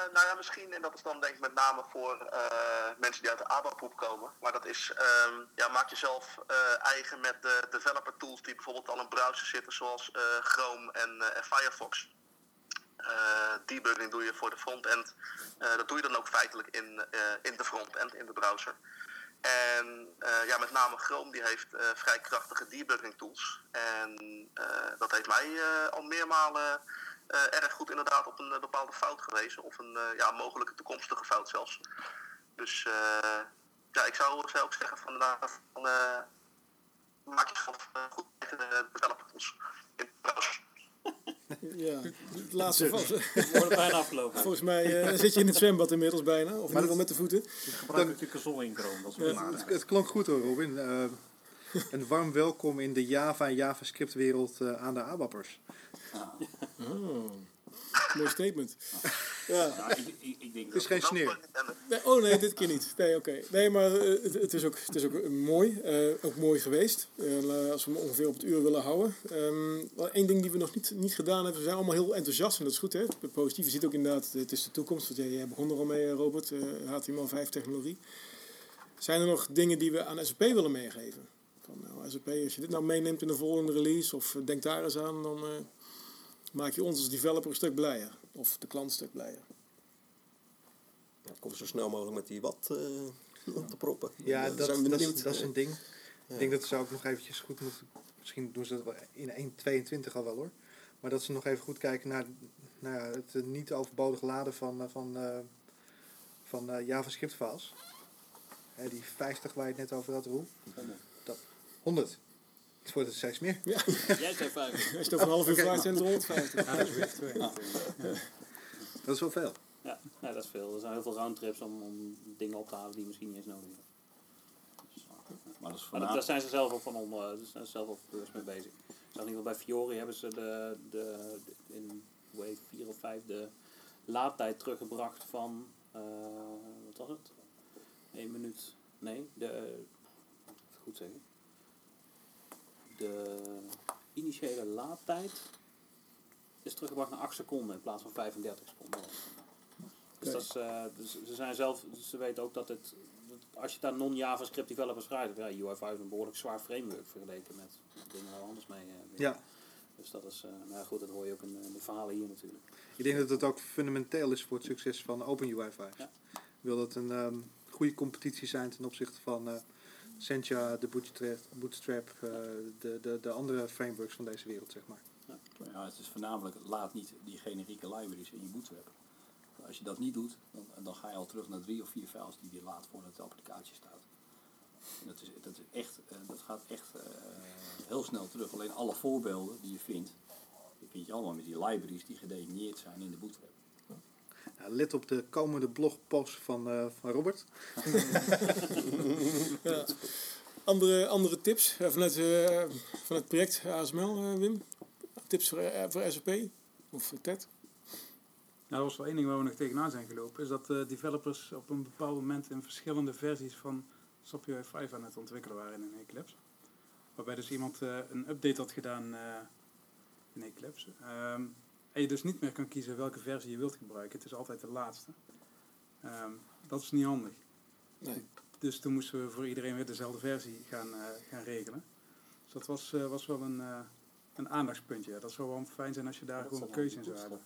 Speaker 8: Eh, nou ja, misschien, en dat is dan denk ik met name voor eh, mensen die uit de ABAP-hoek komen. Maar dat is, ehm, ja, maak jezelf eh, eigen met de developer tools die bijvoorbeeld al in browsers zitten, zoals Chrome en, en Firefox. Debugging doe je voor de frontend. Eh, dat doe je dan ook feitelijk in, in de frontend, in de browser. En ja, met name Chrome die heeft vrij krachtige debugging tools. En dat heeft mij al meermalen erg goed inderdaad op een eh, bepaalde fout gewezen. Of een eh, ja, mogelijke toekomstige fout zelfs. Dus eh, ja, ik zou, zou ook zeggen van, inderdaad, van eh, maak jezelf eh, goed in de browser.
Speaker 1: Ja, het laatste vast.
Speaker 9: We worden bijna afgelopen.
Speaker 1: Volgens mij eh, zit je in het zwembad inmiddels bijna. Of in ieder geval met de voeten.
Speaker 4: Ik gebruik natuurlijk een zon in Chrome, dat is wel
Speaker 1: Ja.
Speaker 4: aardig.
Speaker 5: Het, het klonk goed hoor, Robin. Eh, een warm welkom in de Java en JavaScript wereld eh, aan de ABAPers.
Speaker 1: Oh, mooi statement. Ja.
Speaker 7: Ja, ik, ik, ik denk
Speaker 5: Het is geen sneer.
Speaker 1: Nee, oh nee, dit keer niet. Nee, oké. Nee, maar eh, het, het is ook, het is ook eh, mooi. eh, ook mooi geweest. Eh, als we hem ongeveer op het uur willen houden. Ehm wel één ding die we nog niet, niet gedaan hebben. We zijn allemaal heel enthousiast en dat is goed hè. Positief. Je ziet ook inderdaad, het is de toekomst. Want jij, jij begon er al mee eh, Robert. eh, HTML5 technologie. Zijn er nog dingen die we aan SAP willen meegeven? Van, nou, SAP, als je dit nou meeneemt in de volgende release. Of eh, denk daar eens aan. Dan eh, maak je ons als developer een stuk blijer. Of de klant een stuk blijer.
Speaker 2: Ja, Kom zo snel mogelijk met die wat eh, op te proppen.
Speaker 5: Ja, dat,
Speaker 2: zijn we
Speaker 5: dat, is,
Speaker 2: benieuwd.
Speaker 5: dat is een ding. Ik denk dat ze ook nog eventjes goed moeten... Misschien doen ze dat wel in 1.22 al wel hoor. Maar dat ze nog even goed kijken naar, naar het eh, niet overbodig laden van, eh, van, eh, van eh, JavaScript files. Hè, die 50 waar je het net over had, Roel. Dat, 100. Het wordt het steeds meer.
Speaker 9: Jij zei vijf.
Speaker 1: Als je het over een half uur vraagt, zijn het er 150.
Speaker 6: Ja, dat is
Speaker 5: wel veel.
Speaker 9: Ja, ja, dat is veel. Er zijn heel veel roundtrips om, om dingen op te halen die je misschien niet eens nodig hebt.
Speaker 7: Maar dat is
Speaker 9: Maar dat, daar zijn ze zelf ook van onder, zijn ze zelf ook bewust mee bezig. In ieder geval bij Fiori hebben ze de, de, de- in wave 4 of 5 de laadtijd teruggebracht van, eh, wat was het? 1 minuut, nee, de, even goed zeggen. De initiële laadtijd is teruggebracht naar 8 seconden in plaats van 35 seconden. Dus, dat is, eh, dus ze zijn zelf, ze weten ook dat het, als je daar non-JavaScript developers schrijft, ja, UI5 is een behoorlijk zwaar framework vergeleken met dingen waar we anders mee eh,
Speaker 5: Ja.
Speaker 9: Dus dat is, eh nou goed, dat hoor je ook in, de- in de verhalen hier natuurlijk.
Speaker 5: Ik denk dat het ook fundamenteel is voor het succes van OpenUI 5.
Speaker 9: Ja.
Speaker 5: Ik wil dat een ehm, goede competitie zijn ten opzichte van Sencha, de Bootstrap, Bootstrap eh, de, de, de andere frameworks van deze wereld, zeg maar.
Speaker 7: Ja, het is voornamelijk, laat niet die generieke libraries in je bootstrap. Als je dat niet doet, dan, dan ga je al terug naar drie of vier files die je laat voordat de applicatie staat. En dat, is, dat, is echt, eh, dat gaat echt eh, heel snel terug. Alleen alle voorbeelden die je vindt, die vind je allemaal met die libraries die gedefinieerd zijn in de bootstrap.
Speaker 5: Nou, let op de komende blogpost van, eh, van Robert.
Speaker 1: Andere, andere tips eh, vanuit, eh, van het project ASML, eh, Wim? Tips voor, voor SAP? Of TED?
Speaker 6: Nou, dat was wel één ding waar we nog tegenaan zijn gelopen. Is dat developers op een bepaald moment in verschillende versies van SAP UI5 aan het ontwikkelen waren in Eclipse. Waarbij dus iemand een update had gedaan in Eclipse. Ehm, en je dus niet meer kan kiezen welke versie je wilt gebruiken. Het is altijd de laatste. Ehm, dat is niet handig.
Speaker 1: Nee.
Speaker 6: Dus toen moesten we voor iedereen weer dezelfde versie gaan, eh, gaan regelen. Dus dat was, eh, was wel een, eh, een aandachtspuntje. Dat zou wel fijn zijn als je daar gewoon een keuze in zou hebben.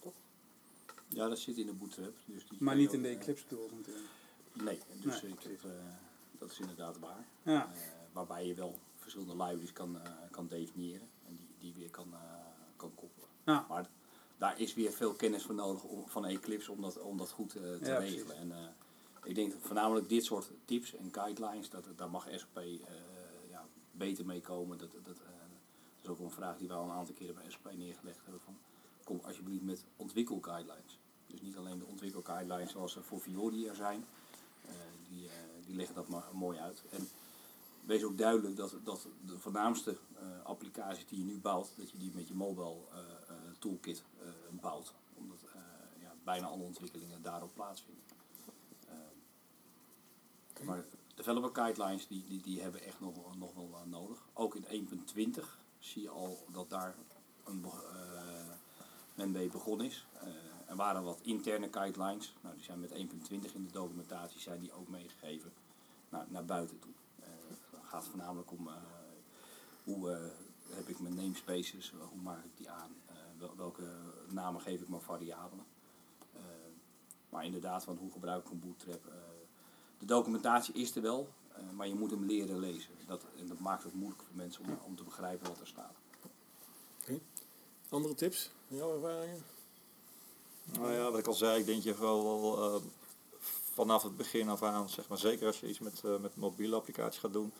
Speaker 7: Ja, dat zit in de bootstrap. Dus die
Speaker 6: Maar niet in de Eclipse tools natuurlijk.
Speaker 7: Nee, dus
Speaker 6: Nee,
Speaker 7: ik, dat, dat is inderdaad waar.
Speaker 6: Ja.
Speaker 7: Waarbij je wel verschillende libraries kan, kan definiëren en die, die weer kan, kan koppelen.
Speaker 6: Ja.
Speaker 7: Maar daar is weer veel kennis voor nodig om, van Eclipse om dat, om dat goed te
Speaker 6: Ja,
Speaker 7: regelen. En, ik denk voornamelijk dit soort tips en guidelines, dat, daar mag SAP eh, ja, beter mee komen. Dat, eh, dat is ook een vraag die we al een aantal keren bij SAP neergelegd hebben. Van, kom alsjeblieft met ontwikkelguidelines. Dus niet alleen de ontwikkelguidelines zoals er voor Fiori er zijn. Eh, die, die leggen dat maar mooi uit. En wees ook duidelijk dat, dat de voornaamste applicaties die je nu bouwt, dat je die met je mobile toolkit bouwt. Omdat ja, bijna alle ontwikkelingen daarop plaatsvinden. Maar developer guidelines die, die, die hebben echt nog, nog wel nodig. Ook in 1.20 zie je al dat daar een, eh, men mee begonnen is. Eh, er waren wat interne guidelines. Nou, die zijn met 1.20 in de documentatie zijn die ook meegegeven naar, naar buiten toe. Eh, het gaat voornamelijk om hoe heb ik mijn namespaces, hoe maak ik die aan, wel- welke namen geef ik mijn variabelen. Maar inderdaad, van hoe gebruik ik een bootstrap. De documentatie is er wel, eh, maar je moet hem leren lezen. Dat, en dat maakt het moeilijk voor mensen om, om te begrijpen wat er staat.
Speaker 1: Andere tips? van Jouw ervaringen?
Speaker 3: Nou ja, wat ik al zei, ik denk je vooral wel, eh, vanaf het begin af aan, zeg maar, zeker als je iets met, eh, met mobiele applicaties gaat doen,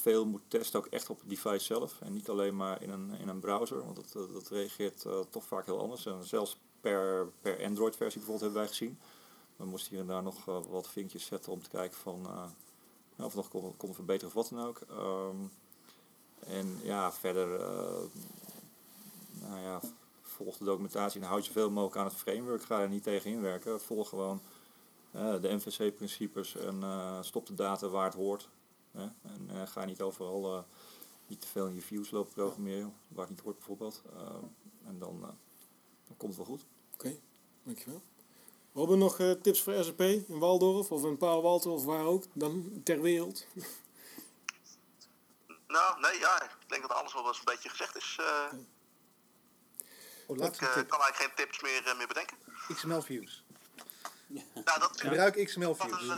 Speaker 3: veel moet testen ook echt op het device zelf en niet alleen maar in een, in een browser, want dat, dat, dat reageert eh, toch vaak heel anders. En zelfs per, per Android versie bijvoorbeeld hebben wij gezien. We moesten hier en daar nog eh, wat vinkjes zetten om te kijken van, eh, of het nog kon, kon verbeteren of wat dan ook. Ehm, en ja, verder, eh, nou ja, volg de documentatie en houd je zoveel mogelijk aan het framework. Ga er niet tegen inwerken. Volg gewoon de MVC-principes en stop de data waar het hoort. Hè. En eh, ga niet overal niet te veel in je views lopen programmeren, waar het niet hoort bijvoorbeeld. Ehm, en dan, dan komt het wel goed.
Speaker 1: Oké, dankjewel. We hebben nog eh, tips voor SAP in Waldorf of in Paalwalter of waar ook, dan ter wereld.
Speaker 8: Nou, nee, ja, ik denk dat alles wel eens een beetje gezegd is. eh.
Speaker 5: Oh,
Speaker 8: ik eh, kan eigenlijk geen tips meer, meer bedenken.
Speaker 5: XML views.
Speaker 8: Nou, dat is
Speaker 5: Gebruik XML
Speaker 8: dat
Speaker 5: views.
Speaker 8: is, eh,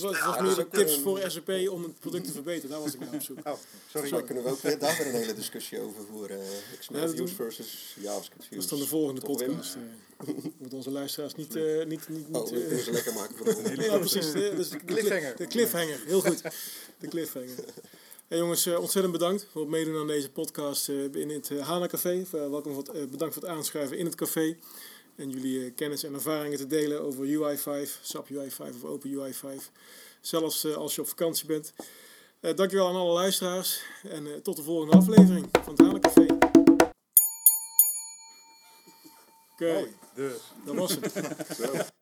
Speaker 1: Dat was, de tips
Speaker 2: een-
Speaker 1: voor SAP om het product te verbeteren. Daar was ik naar op zoek.
Speaker 5: Oh, sorry.
Speaker 2: Daar kunnen we ook weer daar weer een hele discussie over voeren. eh, XML
Speaker 1: Ja,
Speaker 2: views versus JavaScript views.
Speaker 1: Dat is dan de volgende
Speaker 2: Toch,
Speaker 1: podcast. eh. Moeten onze luisteraars niet... eh, niet, niet, niet
Speaker 2: Oh, we kunnen ze lekker maken voor de volgende.
Speaker 1: Ja, precies. De, dus de
Speaker 5: Cliffhanger.
Speaker 1: De cliffhanger, heel goed. De cliffhanger. Hey jongens, eh, ontzettend bedankt voor het meedoen aan deze podcast eh, in het Hana Café. Welkom voor het, bedankt voor het aanschuiven in het café. En jullie eh, kennis en ervaringen te delen over UI5, SAP UI5 of Open UI5. Zelfs eh, als je op vakantie bent. Eh dankjewel aan alle luisteraars. En tot de volgende aflevering van het Café. Oké,
Speaker 5: dus.
Speaker 1: dat was het.